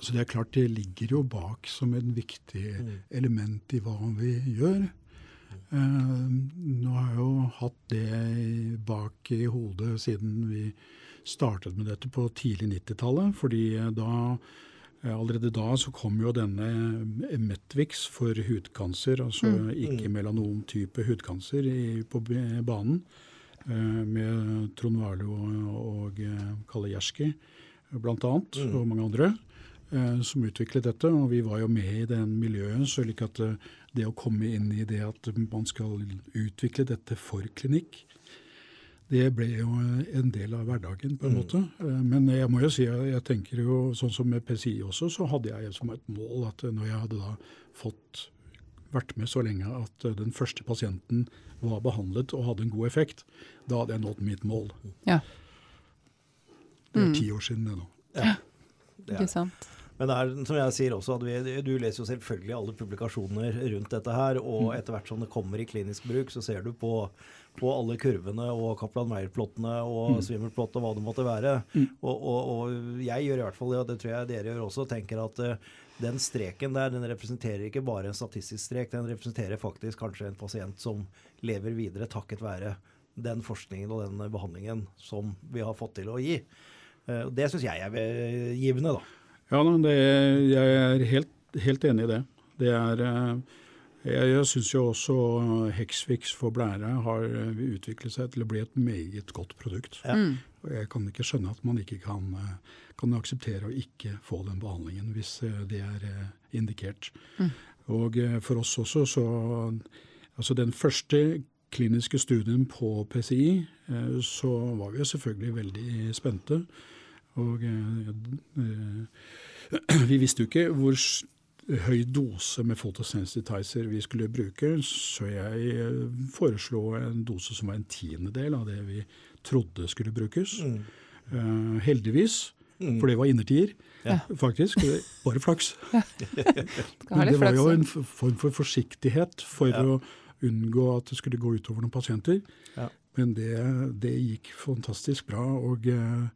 Så det er klart det ligger jo bak som en viktig Mm. element i hva vi gjør. Eh, nå har jeg jo hatt det bak i hodet siden vi startet med dette på tidlig 90-tallet. fordi eh, da, eh, allerede da så kom jo denne Metvix for hudkancer, altså Mm. ikke-melanom-type hudkancer, i, på banen. eh, med Trond Warlo og, og eh, Kalle Gjerski blant annet, Mm. og mange andre som utviklet dette. Og vi var jo med i den miljøet, så slik at eh, det å komme inn i det at man skal utvikle dette for klinikk, det ble jo en del av hverdagen, på en Mm. måte. Eh, Men jeg må jo si jeg tenker jo, sånn som med PCI også, så hadde jeg som et mål at når jeg hadde da fått vært med så lenge at eh, den første pasienten var behandlet og hadde en god effekt, da hadde jeg nådd mitt mål. Ja. Det er Mm. ti år siden det nå. Det. Ikke sant? Men det er som jeg sier også, at vi, du leser jo selvfølgelig alle publikasjoner rundt dette her, og etter hvert som det kommer i klinisk bruk, så ser du på, på alle kurvene og Kaplan-Meier-plottene og Mm. Swimmer-plott og hva det måtte være. Mm. Og, og, og jeg gjør i hvert fall og det tror jeg dere gjør også, tenker at uh, den streken der, den representerer ikke bare en statistisk strek, den representerer faktisk kanskje en pasient som lever videre takket være den forskningen og den behandlingen som vi har fått til å gi. Eh, og Det syns jeg er givende, da. Ja, det, jeg er helt, helt enig i det. Det er eh, Jeg, jeg syns jo også Hexfix for blære har utviklet seg til å bli et meget godt produkt. Ja. Mm. Og jeg kan ikke skjønne at man ikke kan, eh, kan akseptere å ikke få den behandlingen hvis det er indikert. Mm. Og for oss også, så Altså den første kliniske studien på PCI, så var vi selvfølgelig veldig spente. Og eh, eh, *clears throat* vi visste jo ikke hvor høy dose med photosensitizer vi skulle bruke, så jeg eh, foreslo en dose som var en tiendedel av det vi trodde skulle brukes. Mm. Eh, heldigvis, Mm. for det var innertier, Ja. faktisk. Bare flaks. *laughs* Men det var jo en form for forsiktighet for Ja. å unngå at det skulle gå utover noen pasienter. Ja. Men det, det gikk fantastisk bra, og eh,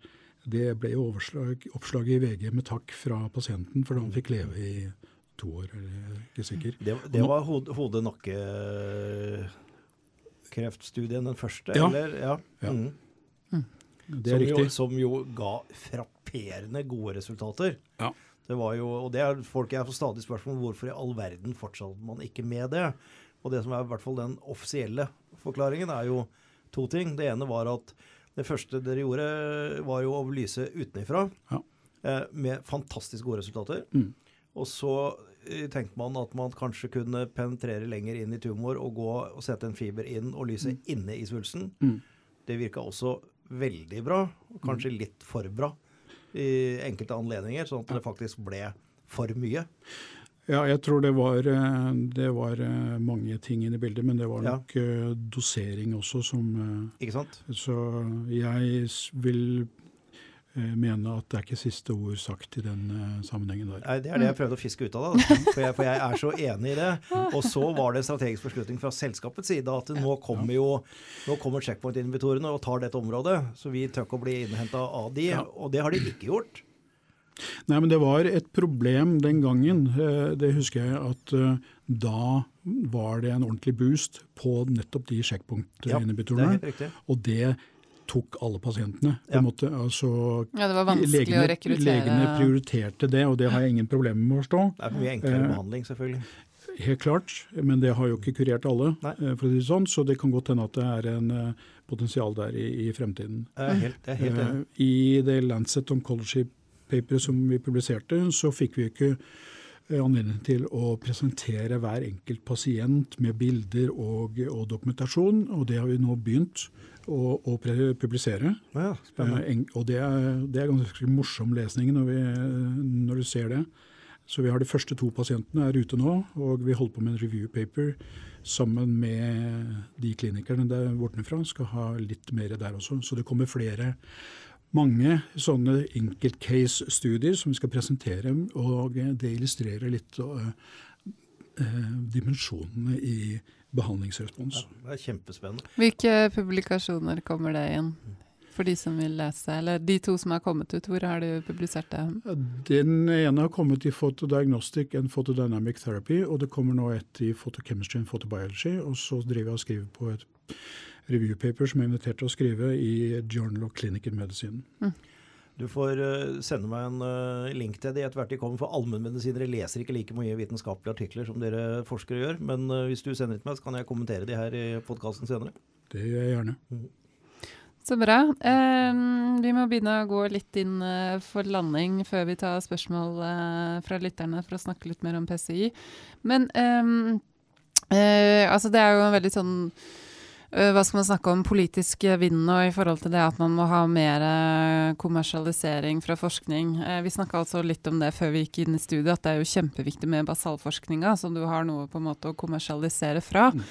det ble jo overslag, oppslag i VG med takk fra pasienten, for han fikk leve i to år, er ikke sikker. Det, det var hode- hode-nakke-kreftstudien den første, Ja. eller? Ja. Ja. Mm. Det er som, jo, riktig. som jo ga frapperende gode resultater. Ja. Det var jo, og det er folk jeg får stadig spørsmål om hvorfor i all verden fortsatte man ikke med det. Og det som er i hvert fall den offisielle forklaringen, er jo to ting. Det ene var at det første dere gjorde, var jo å lyse utenifra. Ja. Eh, med fantastisk gode resultater. Mm. Og så eh, tenkte man at man kanskje kunne penetrere lenger inn i tumor og gå og sette en fiber inn og lyse inne i svulsten. Mm. Det virka også veldig bra, kanskje litt for bra i enkelte anledninger, sånn at det faktisk ble for mye. Ja, jeg tror det var, eh, det var eh, mange ting inne i bildet, men det var nok ja. dosering også som Ikke sant? eh, Så jeg vil eh, mene at det er ikke siste ord sagt i den eh, sammenhengen der. Nei, Det er det jeg prøvde å fiske ut av da. For jeg, for jeg er så enig i det. Og så var det en strategisk beslutning fra selskapets side at nå kommer jo nå kommer checkpoint-invitorene og tar dette området. Så vi tør ikke å bli innhenta av de. Og det har de ikke gjort. Nei, men det var et problem den gangen. Eh, Det husker jeg at eh, da var det en ordentlig boost på nettopp de sjekkpunktinhibitorene. Ja, og det tok alle pasientene. på Ja. en måte. Altså, Ja, det var vanskelig å rekruttere. legene prioriterte det, og det har jeg ingen problemer med å forstå. Det er mye enklere Eh, behandling, selvfølgelig. Helt klart, men det har jo ikke kurert alle, Nei. eh, for å si det sånn, så det kan godt hende at det er en potensial der i, i fremtiden. Er helt, det, er helt det. Eh, I det Lancet Oncology-paperet som vi publiserte, så fikk vi ikke eh, anledning til å presentere hver enkelt pasient med bilder og, og dokumentasjon, og det har vi nå begynt å, å publisere. Ja. Eh, og det er, det er ganske morsom lesning når, vi, når du ser det. Så vi har de første to pasientene er ute nå, og vi holder på med en review paper sammen med de klinikerne der bortenfra. Skal ha litt mer der også. Så det kommer flere. Mange sånne enkeltcase-studier som vi skal presentere, og det illustrerer litt uh, uh, dimensjonene i behandlingsrespons. Ja, det er kjempespennende. Hvilke publikasjoner kommer det inn? For de som vil lese, eller de to som har kommet ut, hvor har du publisert det? Den ene har kommet i Photodiagnostic and Photodynamic Therapy, og det kommer nå et i Photochemistry and Photobiology. Og så driver jeg og skriver på et review paper som jeg er invitert til å skrive i Journal of Clinical Medicine. Du får eh, sende meg en eh, link til det etter hvert de kommer, for allmennmedisinere leser ikke like mye vitenskapelige artikler som dere forskere gjør. Men eh, hvis du sender det til meg, så kan jeg kommentere de her i podkasten senere. Det gjør jeg gjerne. Så bra. Eh, vi må begynne å gå litt inn for landing før vi tar spørsmål fra lytterne for å snakke litt mer om PCI. Men eh, eh, altså det er jo en veldig sånn eh, hva skal man snakke om, politisk vind nå i forhold til det at man må ha mer eh, kommersialisering fra forskning. Eh, vi snakka altså litt om det før vi gikk inn i studiet, at det er jo kjempeviktig med basalforskninga, så du har noe på en måte å kommersialisere fra. Mm.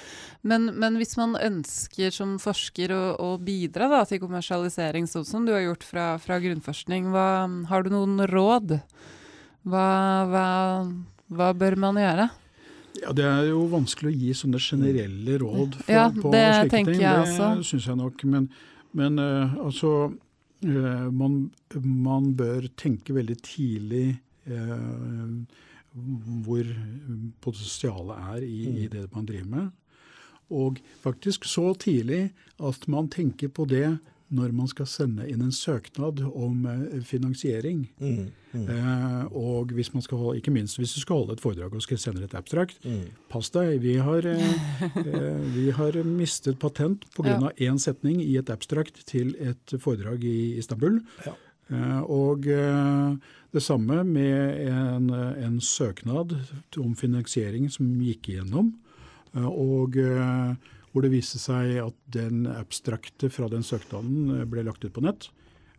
Men, men hvis man ønsker som forsker å, å bidra da, til kommersialisering, sånn som du har gjort fra, fra grunnforskning, hva, har du noen råd? Hva, hva, hva bør man gjøre? Ja, Det er jo vanskelig å gi sånne generelle råd for, Ja, på slike ting. jeg det også. syns jeg nok. Men, men uh, altså uh, man, man bør tenke veldig tidlig uh, hvor potensialet er i, i det man driver med. Og faktisk så tidlig at man tenker på det når man skal sende inn en søknad om eh, finansiering. Mm. Mm. Eh, og hvis man skal holde, ikke minst hvis du skal holde et foredrag og skal sende et abstrakt, Mm. pass deg. Vi har, eh, eh, vi har mistet patent pga. Ja. av én setning i et abstrakt til et foredrag i Istanbul. Ja. Eh, og eh, det samme med en, en søknad om finansiering som gikk igjennom. Eh, og eh, hvor det viste seg at den abstrakte fra den søknaden eh, ble lagt ut på nett.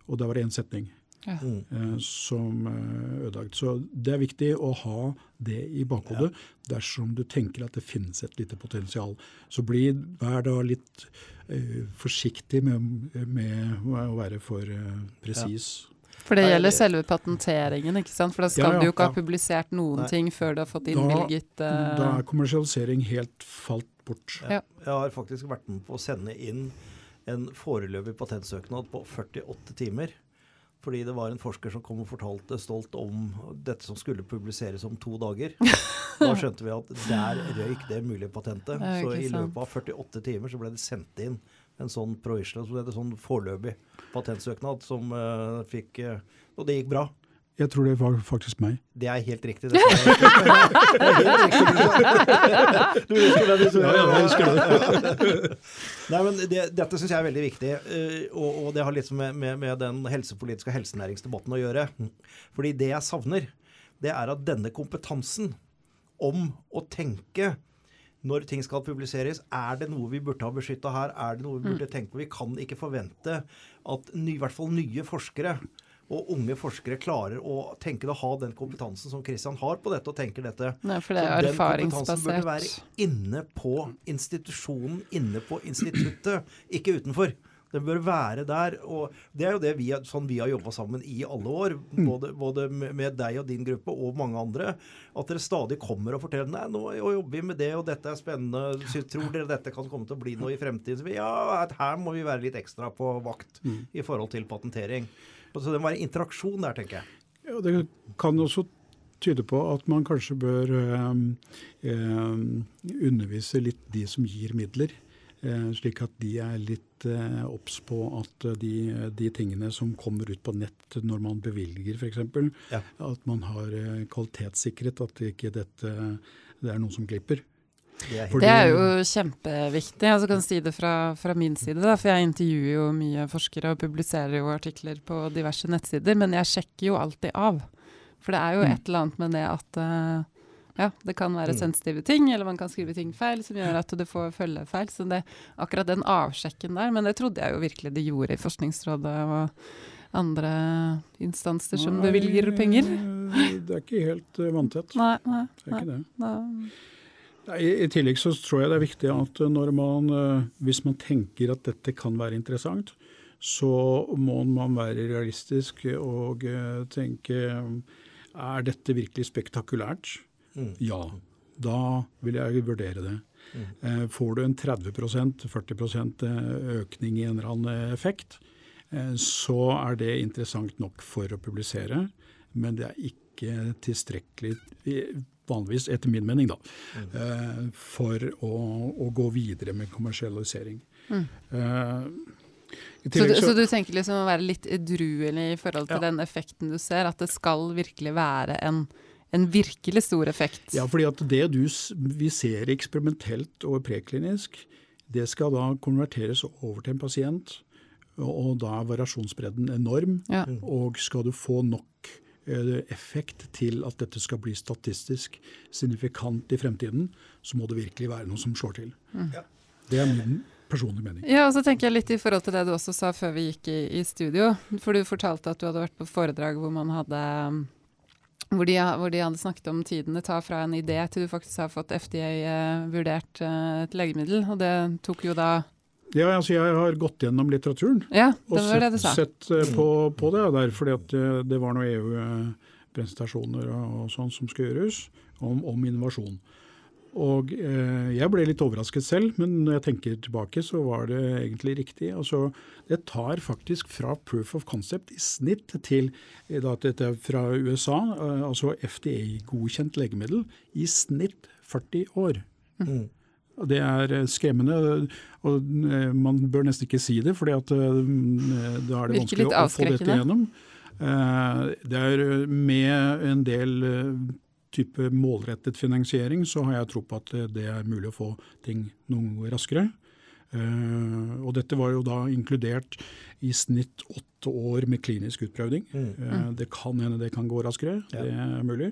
Og da var det én setning Mm. eh, som eh, ødelagt. Så det er viktig å ha det i bakhodet dersom du tenker at det finnes et lite potensial. Så bli, vær da litt uh, forsiktig med, med å være for uh, presis. For det gjelder selve patenteringen, ikke sant? For da skal Ja, ja, du jo ikke ja. ha publisert noen Nei. ting før du har fått innvilget uh... Da er kommersialisering helt falt bort. Ja. Jeg har faktisk vært med på å sende inn en foreløpig patentsøknad på 48 timer. Fordi det var en forsker som kom og fortalte stolt om dette som skulle publiseres om to dager. *laughs* Da skjønte vi at der røyk det mulige patentet. Det Så i løpet av 48 timer så ble det sendt inn en sånn så ble det sånn foreløpig patentsøknad som uh, fikk uh, Og det gikk bra. Jeg tror det var faktisk meg. Det er helt riktig. Det *laughs* det er helt riktig. Du husker det? Ja, ja, jeg husker *laughs* Nei, men det, Dette syns jeg er veldig viktig, eh, og, og det har litt med, med, med den helsepolitiske og helsenæringsdebatten å gjøre. Fordi det jeg savner, det er at denne kompetansen om å tenke når ting skal publiseres, er det noe vi burde ha beskytta her? Er det noe vi Mm. burde tenkt på? Vi kan ikke forvente at ny, i hvert fall nye forskere og unge forskere klarer å tenke å ha den kompetansen som Kristian har på dette, og tenker dette. Nei, for det er erfaringsbasert. den kompetansen burde være inne på institusjonen, inne på instituttet, ikke utenfor. Den bør være der. og Det er jo det vi, sånn vi har jobba sammen i alle år. Både, både med deg og din gruppe og mange andre. At dere stadig kommer og forteller nei, nå jobber vi med det, og dette er spennende. Tror dere dette kan komme til å bli noe i fremtiden? Så vi, ja, her må vi være litt ekstra på vakt i forhold til patentering. Så det må være interaksjon der, tenker jeg. Ja, det kan også tyde på at man kanskje bør eh, undervise litt de som gir midler. Eh, slik at de er litt eh, obs på at de, de tingene som kommer ut på nett når man bevilger f.eks., Ja. at man har eh, kvalitetssikret at ikke dette det er noen som glipper. Det er Fordi- Det er jo kjempeviktig. Altså, jeg kan si det fra, fra min side, da, for jeg intervjuer jo mye forskere og publiserer jo artikler på diverse nettsider, men jeg sjekker jo alltid av. For det er jo Mm. et eller annet med det at uh, ja, det kan være Mm. sensitive ting, eller man kan skrive ting feil som gjør at du får følgefeil. Så det, akkurat den avsjekken der, men det trodde jeg jo virkelig de gjorde i Forskningsrådet og andre instanser som bevilger penger. Det er ikke helt eh, vanntett. Nei, nei. Det er nei. ikke det. Da- I, I tillegg så tror jeg det er viktig at eh, når man, eh, hvis man tenker at dette kan være interessant, så må man være realistisk og eh, tenke er dette virkelig spektakulært? Mm. Ja. Da vil jeg vurdere det. Mm. Får du en 30-40% økning i en eller annen effekt, så er det interessant nok for å publisere, men det er ikke tilstrekkelig, vanligvis etter min mening, da, eh, for å, å gå videre med kommersialisering. Mm. Eh, Så du, så du tenker liksom å være litt edruelig i forhold til Ja. den effekten du ser, at det skal virkelig være en, en virkelig stor effekt? Ja, fordi at det du, vi ser eksperimentelt og preklinisk, det skal da konverteres over til en pasient, og, og da er variasjonsbredden enorm. Ja. Og skal du få nok effekt til at dette skal bli statistisk signifikant i fremtiden, så må det virkelig være noe som slår til. Mm. Det er min personlige mening. Ja, og så tenker jeg litt i forhold til det du også sa før vi gikk i, i studio. For du fortalte at du hadde vært på foredrag hvor man hadde hvor de, hvor de hadde snakket om tiden det tar fra en idé til du faktisk har fått FDA-vurdert eh, et legemiddel. Og det tok jo da Ja, altså Jeg har gått gjennom litteraturen Ja, og det sett, sett eh, på, på det der, fordi at eh, det var noen EU-presentasjoner og, sånn som skulle gjøres om, om innovasjon. Og eh, jeg ble litt overrasket selv, men når jeg tenker tilbake, så var det egentlig riktig. Altså, det tar faktisk fra proof of concept i snitt til eh, da, Dette er fra USA, eh, altså FDA-godkjent legemiddel, i snitt 40 år. Mm. Og Det er eh, skremmende, og eh, man bør nesten ikke si det, for da er det vanskelig å få dette igjennom. gjennom. Eh, Det er eh, Med en del eh, type målrettet finansiering, så har jeg tro på at eh, det er mulig å få ting noe raskere. Uh, Og dette var jo da inkludert i snitt åtte år med klinisk utprøving. Mm. Uh, Det kan hende det kan gå raskere, Ja. det er mulig.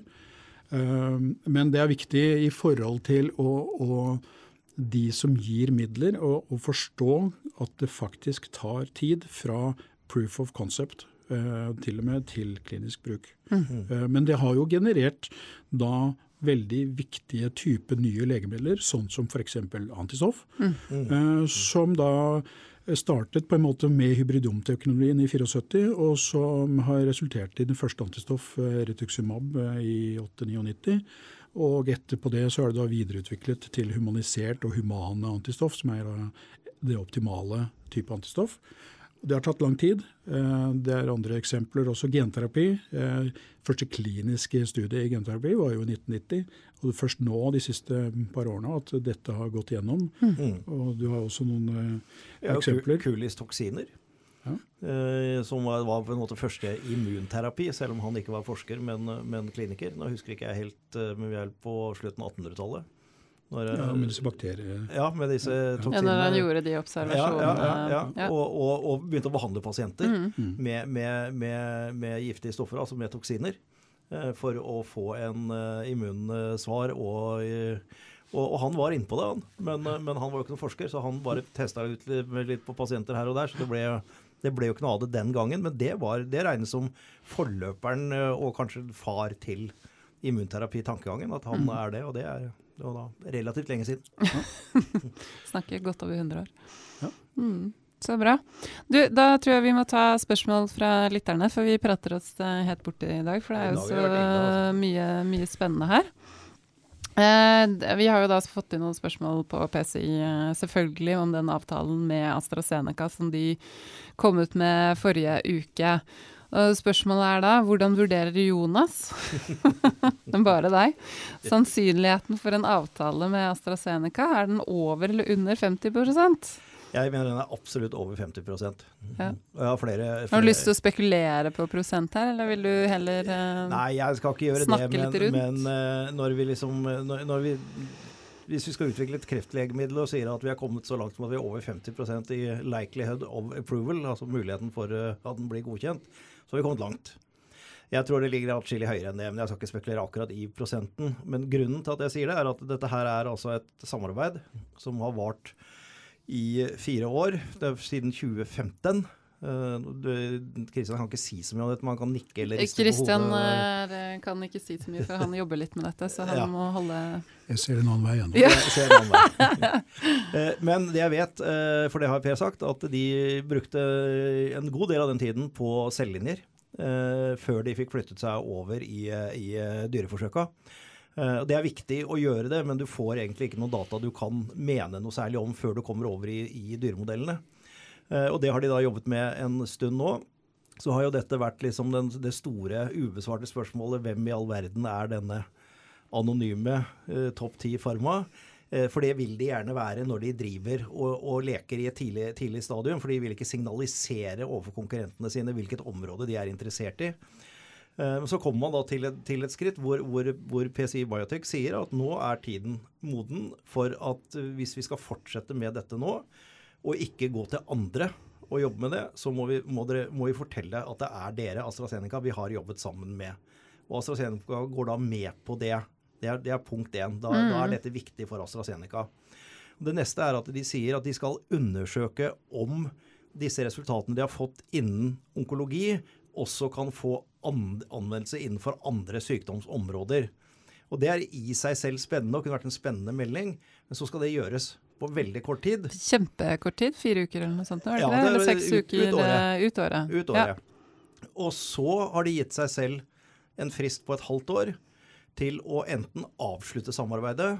Uh, Men det er viktig i forhold til å, å de som gir midler, og, og forstå at det faktisk tar tid fra proof of concept eh, til og med til klinisk bruk. Mm. Eh, Men det har jo generert da veldig viktige typer nye legemidler, sånn som f.eks. antistoff, Mm. eh, som da startet på en måte med hybridomteknologien i 74, og som har resultert i den første antistoff, Retuximab, i i 899. Og etterpå det så er det da videreutviklet til humanisert og humane antistoff, som er det optimale type antistoff. Det har tatt lang tid. Eh, Det er andre eksempler, også genterapi. Eh, Første kliniske studie i genterapi var jo i 1990. Og det er først nå de siste par årene at dette har gått gjennom. Mm. Og du har også noen eh, Ja, eksempler. Ku- Kulis toksiner. Ja. Eh, som var, var på en måte første immunterapi, selv om han ikke var forsker, men, men kliniker. Nå husker ikke jeg helt, men vi er på slutten av 1800-tallet. Når, eh, Ja, med disse bakterier. ja, med disse Ja, toksinene. når han gjorde de observasjonene. ja, ja, ja. Ja. Og, og, og begynte å behandle pasienter Mm. Mm. med, med, med, med giftige stoffer, altså med toksiner, eh, for å få en immunsvar og, Og, og han var innpå det, han. Men, men, han var jo ikke noen forsker, så han bare testa ut litt, på pasienter her og der. Så det ble, det ble jo ikke noe av det den gangen. Men det, var, det regnes som forløperen eh, og kanskje far til immunterapi-tankegangen. At han mm. er det, og det er det var da relativt lenge siden. Ja. *laughs* Snakker godt over 100 år. Ja. Mm. Så bra. Du, da tror jeg vi må ta spørsmål fra lytterne, for vi prater oss eh, helt borti i dag. For det er jo så altså. mye, mye spennende her. Eh, vi har jo da fått inn noen spørsmål på PCI eh, selvfølgelig om den avtalen med AstraZeneca som de kom ut med forrige uke. Og spørsmålet er da hvordan vurderer Jonas, *laughs* bare deg, sannsynligheten for en avtale med AstraZeneca? Er den over eller under 50 jeg mener den er absolutt over 50 ja. Jeg har, flere, flere, har du lyst til å spekulere på prosent her, eller vil du heller uh, Nei, jeg skal ikke gjøre det, men, men uh, når vi liksom når, når vi hvis vi skal utvikle et kreftlegemiddel og sier at vi er kommet så langt som at vi er over 50% i likelihood of approval, altså muligheten for uh, at den blir godkjent, så har vi kommet langt. Jeg tror det ligger atskillig høyere enn det, men jeg skal ikke spekulere akkurat i prosenten. Men grunnen til at jeg sier det, er at dette her er altså et samarbeid som har vart i fire år. Det er siden 2015. Kristian uh, kan ikke si så mye om dette, men han kan nikke eller riste Christian, på hodet. Kristian kan ikke si så mye, for han jobber litt med dette, så han ja. må holde Jeg ser en annen vei ennå. Ja. uh, *laughs* men det jeg vet, uh, for det har Per sagt, at de brukte en god del av den tiden på cellelinjer uh, før de fikk flyttet seg over i, i dyreforsøka. Uh, det er viktig å gjøre det, men du får egentlig ikke noe data du kan mene noe særlig om før du kommer over i, i dyremodellene. Uh, og det har de da jobbet med en stund nå. Så har jo dette vært liksom den, det store ubesvarte spørsmålet hvem i all verden er denne anonyme eh, topp ti farma? For det vil de gjerne være når de driver og, og leker i et tidlig, tidlig, stadium. For de vil ikke signalisere overfor konkurrentene sine hvilket område de er interessert i. Eh, så kommer man da til et, til et skritt hvor, hvor, hvor, PCI Biotech sier at nå er tiden moden for at eh, hvis vi skal fortsette med dette nå, og ikke gå til andre og jobbe med det, så må vi, må dere, må vi fortelle at det er dere, AstraZeneca, vi har jobbet sammen med. Og AstraZeneca går da med på det. Det er, det er punkt én. Da, mm. da, er dette viktig for AstraZeneca. Det neste er at de sier at de skal undersøke om disse resultatene de har fått innen onkologi, også kan få anvendelse innenfor andre sykdomsområder. Og Det er i seg selv spennende og kunne vært en spennende melding, men så skal det gjøres på veldig kort tid. Kjempekort tid? Fire uker eller noe sånt? Var det ja, det, eller seks ut, uker ut året. Eh, ut året. Ut året. Ja. Og så har de gitt seg selv en frist på et halvt år til å enten avslutte samarbeidet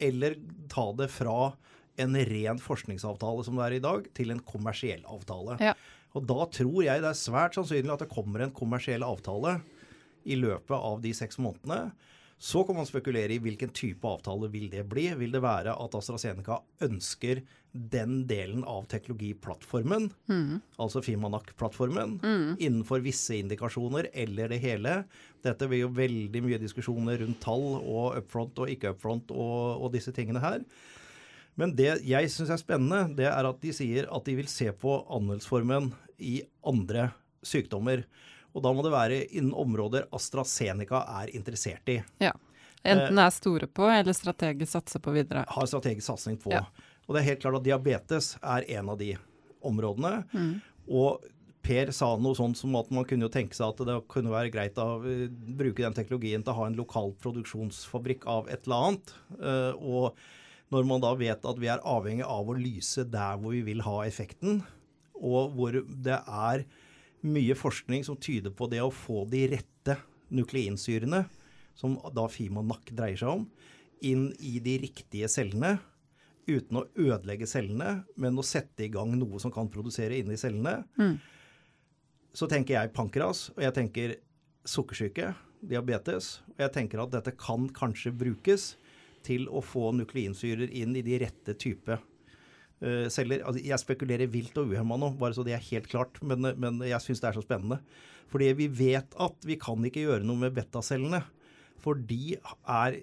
eller ta det fra en ren forskningsavtale som det er i dag, til en kommersiell avtale. Ja. Og da tror jeg det er svært sannsynlig at det kommer en kommersiell avtale i løpet av de seks månedene. Så kan man spekulere i hvilken type avtale vil det bli. Vil det være at AstraZeneca ønsker den delen av teknologiplattformen, mm. altså Fimanak-plattformen, mm. innenfor visse indikasjoner, eller det hele? Dette blir jo veldig mye diskusjoner rundt tall og upfront og ikke upfront og, og disse tingene her. Men det jeg syns er spennende, det er at de sier at de vil se på anmeldelsesformen i andre sykdommer. Og da må det være innen områder AstraZeneca er interessert i. Ja. Enten er store på, eller strategisk satser på videre. Har strategisk satsing på. Ja. Og det er helt klart at diabetes er en av de områdene. Mm. Og Per sa noe sånt som at man kunne jo tenke seg at det kunne være greit å bruke den teknologien til å ha en lokal produksjonsfabrikk av et eller annet. Uh, og når man da vet at vi er avhengig av å lyse der hvor vi vil ha effekten, og hvor det er mye forskning som tyder på det å få de rette nukleinsyrene, som da Fimanak dreier seg om, inn i de riktige cellene uten å ødelegge cellene, men å sette i gang noe som kan produsere inni cellene, mm. så tenker jeg pankras, og jeg tenker sukkersyke, diabetes, og jeg tenker at dette kan kanskje brukes til å få nukleinsyrer inn i de rette type uh, celler. Altså, jeg spekulerer vilt og uhemma nå, bare så det er helt klart, men, men jeg syns det er så spennende. Fordi vi vet at vi kan ikke gjøre noe med betacellene. For de er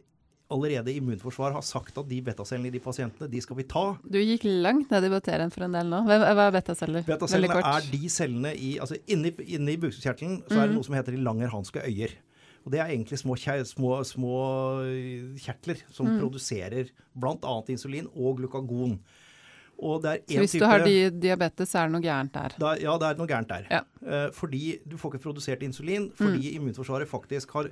allerede immunforsvar har sagt at de betacellene i de pasientene, de skal vi ta. Du gikk langt ned i bakterien for en del nå. Hva er betaceller? Betacellene er de cellene i altså Inni, inni bukspyttkjertelen så er det mm. noe som heter de langerhanske øyer. Og det er egentlig små, små, små kjertler som mm. produserer bl.a. insulin og glukagon. Og så hvis type, du har di diabetes, så er det noe gærent der? Da, ja, det er noe gærent der. Ja. Eh, fordi du får ikke produsert insulin fordi mm. immunforsvaret faktisk har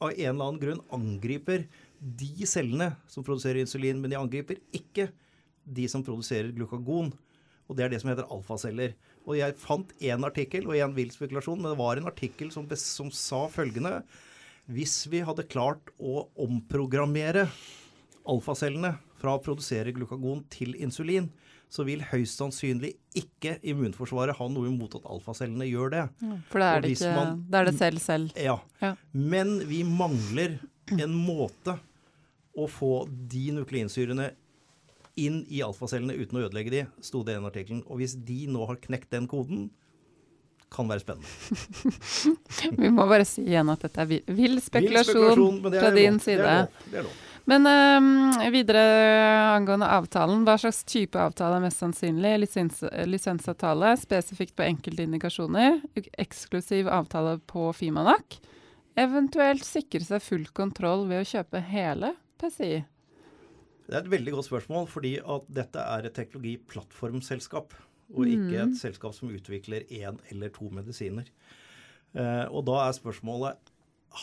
av en eller annen grunn angriper de cellene som produserer insulin, men de angriper ikke de som produserer glukagon. Og det er det som heter alfaceller. Og jeg fant én artikkel, og én vill spekulasjon, men det var en artikkel som, som sa følgende Hvis vi hadde klart å omprogrammere alfacellene fra å produsere glukagon til insulin, så vil høyst sannsynlig ikke immunforsvaret ha noe imot at alfacellene gjør det. for da er det, ikke, man, da er det selv selv. Ja. ja. Men vi mangler en måte å få de nukleinsyrene inn i alfacellene uten å ødelegge de, sto det i den artikkelen. Og hvis de nå har knekt den koden, kan være spennende. *laughs* vi må bare si igjen at dette er vill spekulasjon, fra din side. Det er lov. Det er lov. Men øh, videre angående avtalen. Hva slags type avtale er mest sannsynlig? Lisens, lisensavtale spesifikt på enkelte indikasjoner. Eksklusiv avtale på Fimanak. Eventuelt sikre seg full kontroll ved å kjøpe hele PCI. Det er et veldig godt spørsmål, fordi at dette er et teknologiplattformselskap. Og ikke et mm. selskap som utvikler én eller to medisiner. Eh, og da er spørsmålet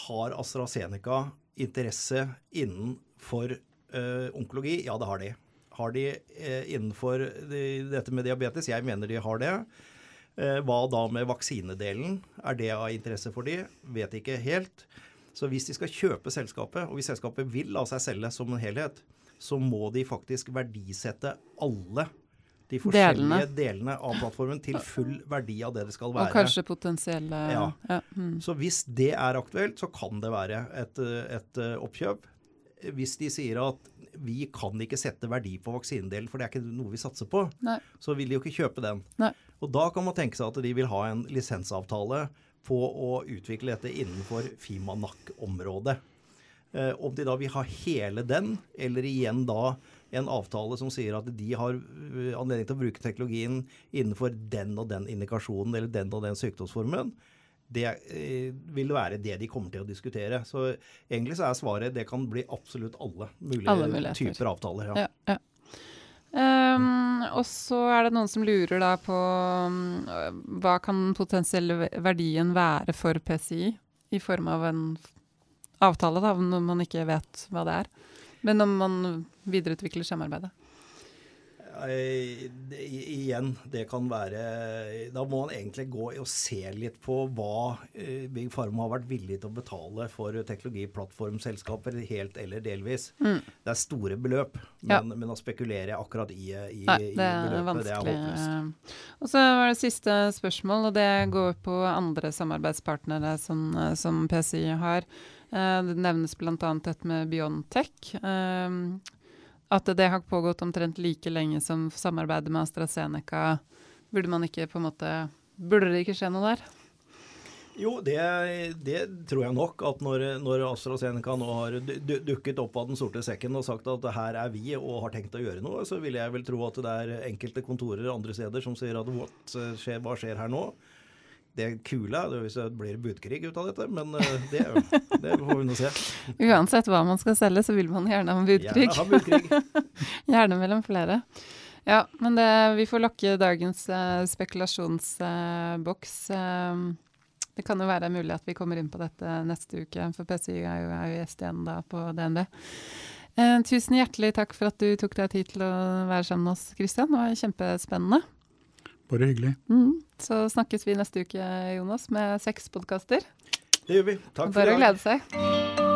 har AstraZeneca interesse innenfor eh, onkologi? Ja, det har de. Har de eh, innenfor dette med diabetes? Jeg mener de har det. Hva da med vaksinedelen? Er det av interesse for de? Vet ikke helt. Så hvis de skal kjøpe selskapet, og hvis selskapet vil la seg selge som en helhet, så må de faktisk verdisette alle de forskjellige delene. delene, av plattformen til full verdi av det det skal være. Og kanskje potensielle Ja. ja. Mm. Så hvis det er aktuelt, så kan det være et, et, eh, oppkjøp. Hvis de sier at vi kan ikke sette verdi på vaksinedelen, for det er ikke noe vi satser på, Nei. så vil de jo ikke kjøpe den. Nei. Og da kan man tenke seg at de vil ha en lisensavtale på å utvikle dette innenfor Fimanak-området. Eh, om de da vil ha hele den, eller igjen da en avtale som sier at de har eh, anledning til å bruke teknologien innenfor den og den indikasjonen eller den og den sykdomsformen, det eh, vil være det de kommer til å diskutere. Så egentlig så er svaret det kan bli absolutt alle mulige alle typer avtaler. Ja. ja, ja. Um, og så er det noen som lurer da på um, hva kan potensielle verdien være for PCI i form av en avtale, da, når man ikke vet hva det er. Men om man videreutvikler samarbeidet. Igjen, det kan være Da må man egentlig gå og se litt på hva eh, Big Pharma har vært villig til å betale for teknologiplattformselskaper, helt eller delvis. Mm. Det er store beløp, men, ja. men å spekulere akkurat i, i, Nei, det i beløpet, vanskelig. det er håpløst. Og så var det siste spørsmål, og det går på andre samarbeidspartnere som, som PCI har. Eh, det nevnes bl.a. dette med Biontech. Eh, at det har pågått omtrent like lenge som samarbeidet med AstraZeneca. Burde man ikke på en måte Burde det ikke skje noe der? Jo, det, det, tror jeg nok. At når, når AstraZeneca nå har dukket opp av den sorte sekken og sagt at her er vi og har tenkt å gjøre noe, så vil jeg vel tro at det er enkelte kontorer andre steder som sier at skjer, hva skjer her nå? Det kule er hvis det blir budkrig ut av dette, men eh, det, det får vi nå se. *laughs* Uansett hva man skal selge, så vil man gjerne ha budkrig. Gjerne ha budkrig. *laughs* gjerne mellom flere. Ja, men det, vi får lokke dagens uh, spekulasjonsboks. Uh, det kan jo være mulig at vi kommer inn på dette neste uke, for PCI er jo, er jo gjest igjen da på DNB. Uh, tusen hjertelig takk for at du tok deg tid til å være sammen med oss, Kristian. Det var kjempespennende. Bare hyggelig. Mm. Så snakkes vi neste uke, Jonas, med seks podkaster. Det gjør vi. Takk for i dag. Bare å glede seg.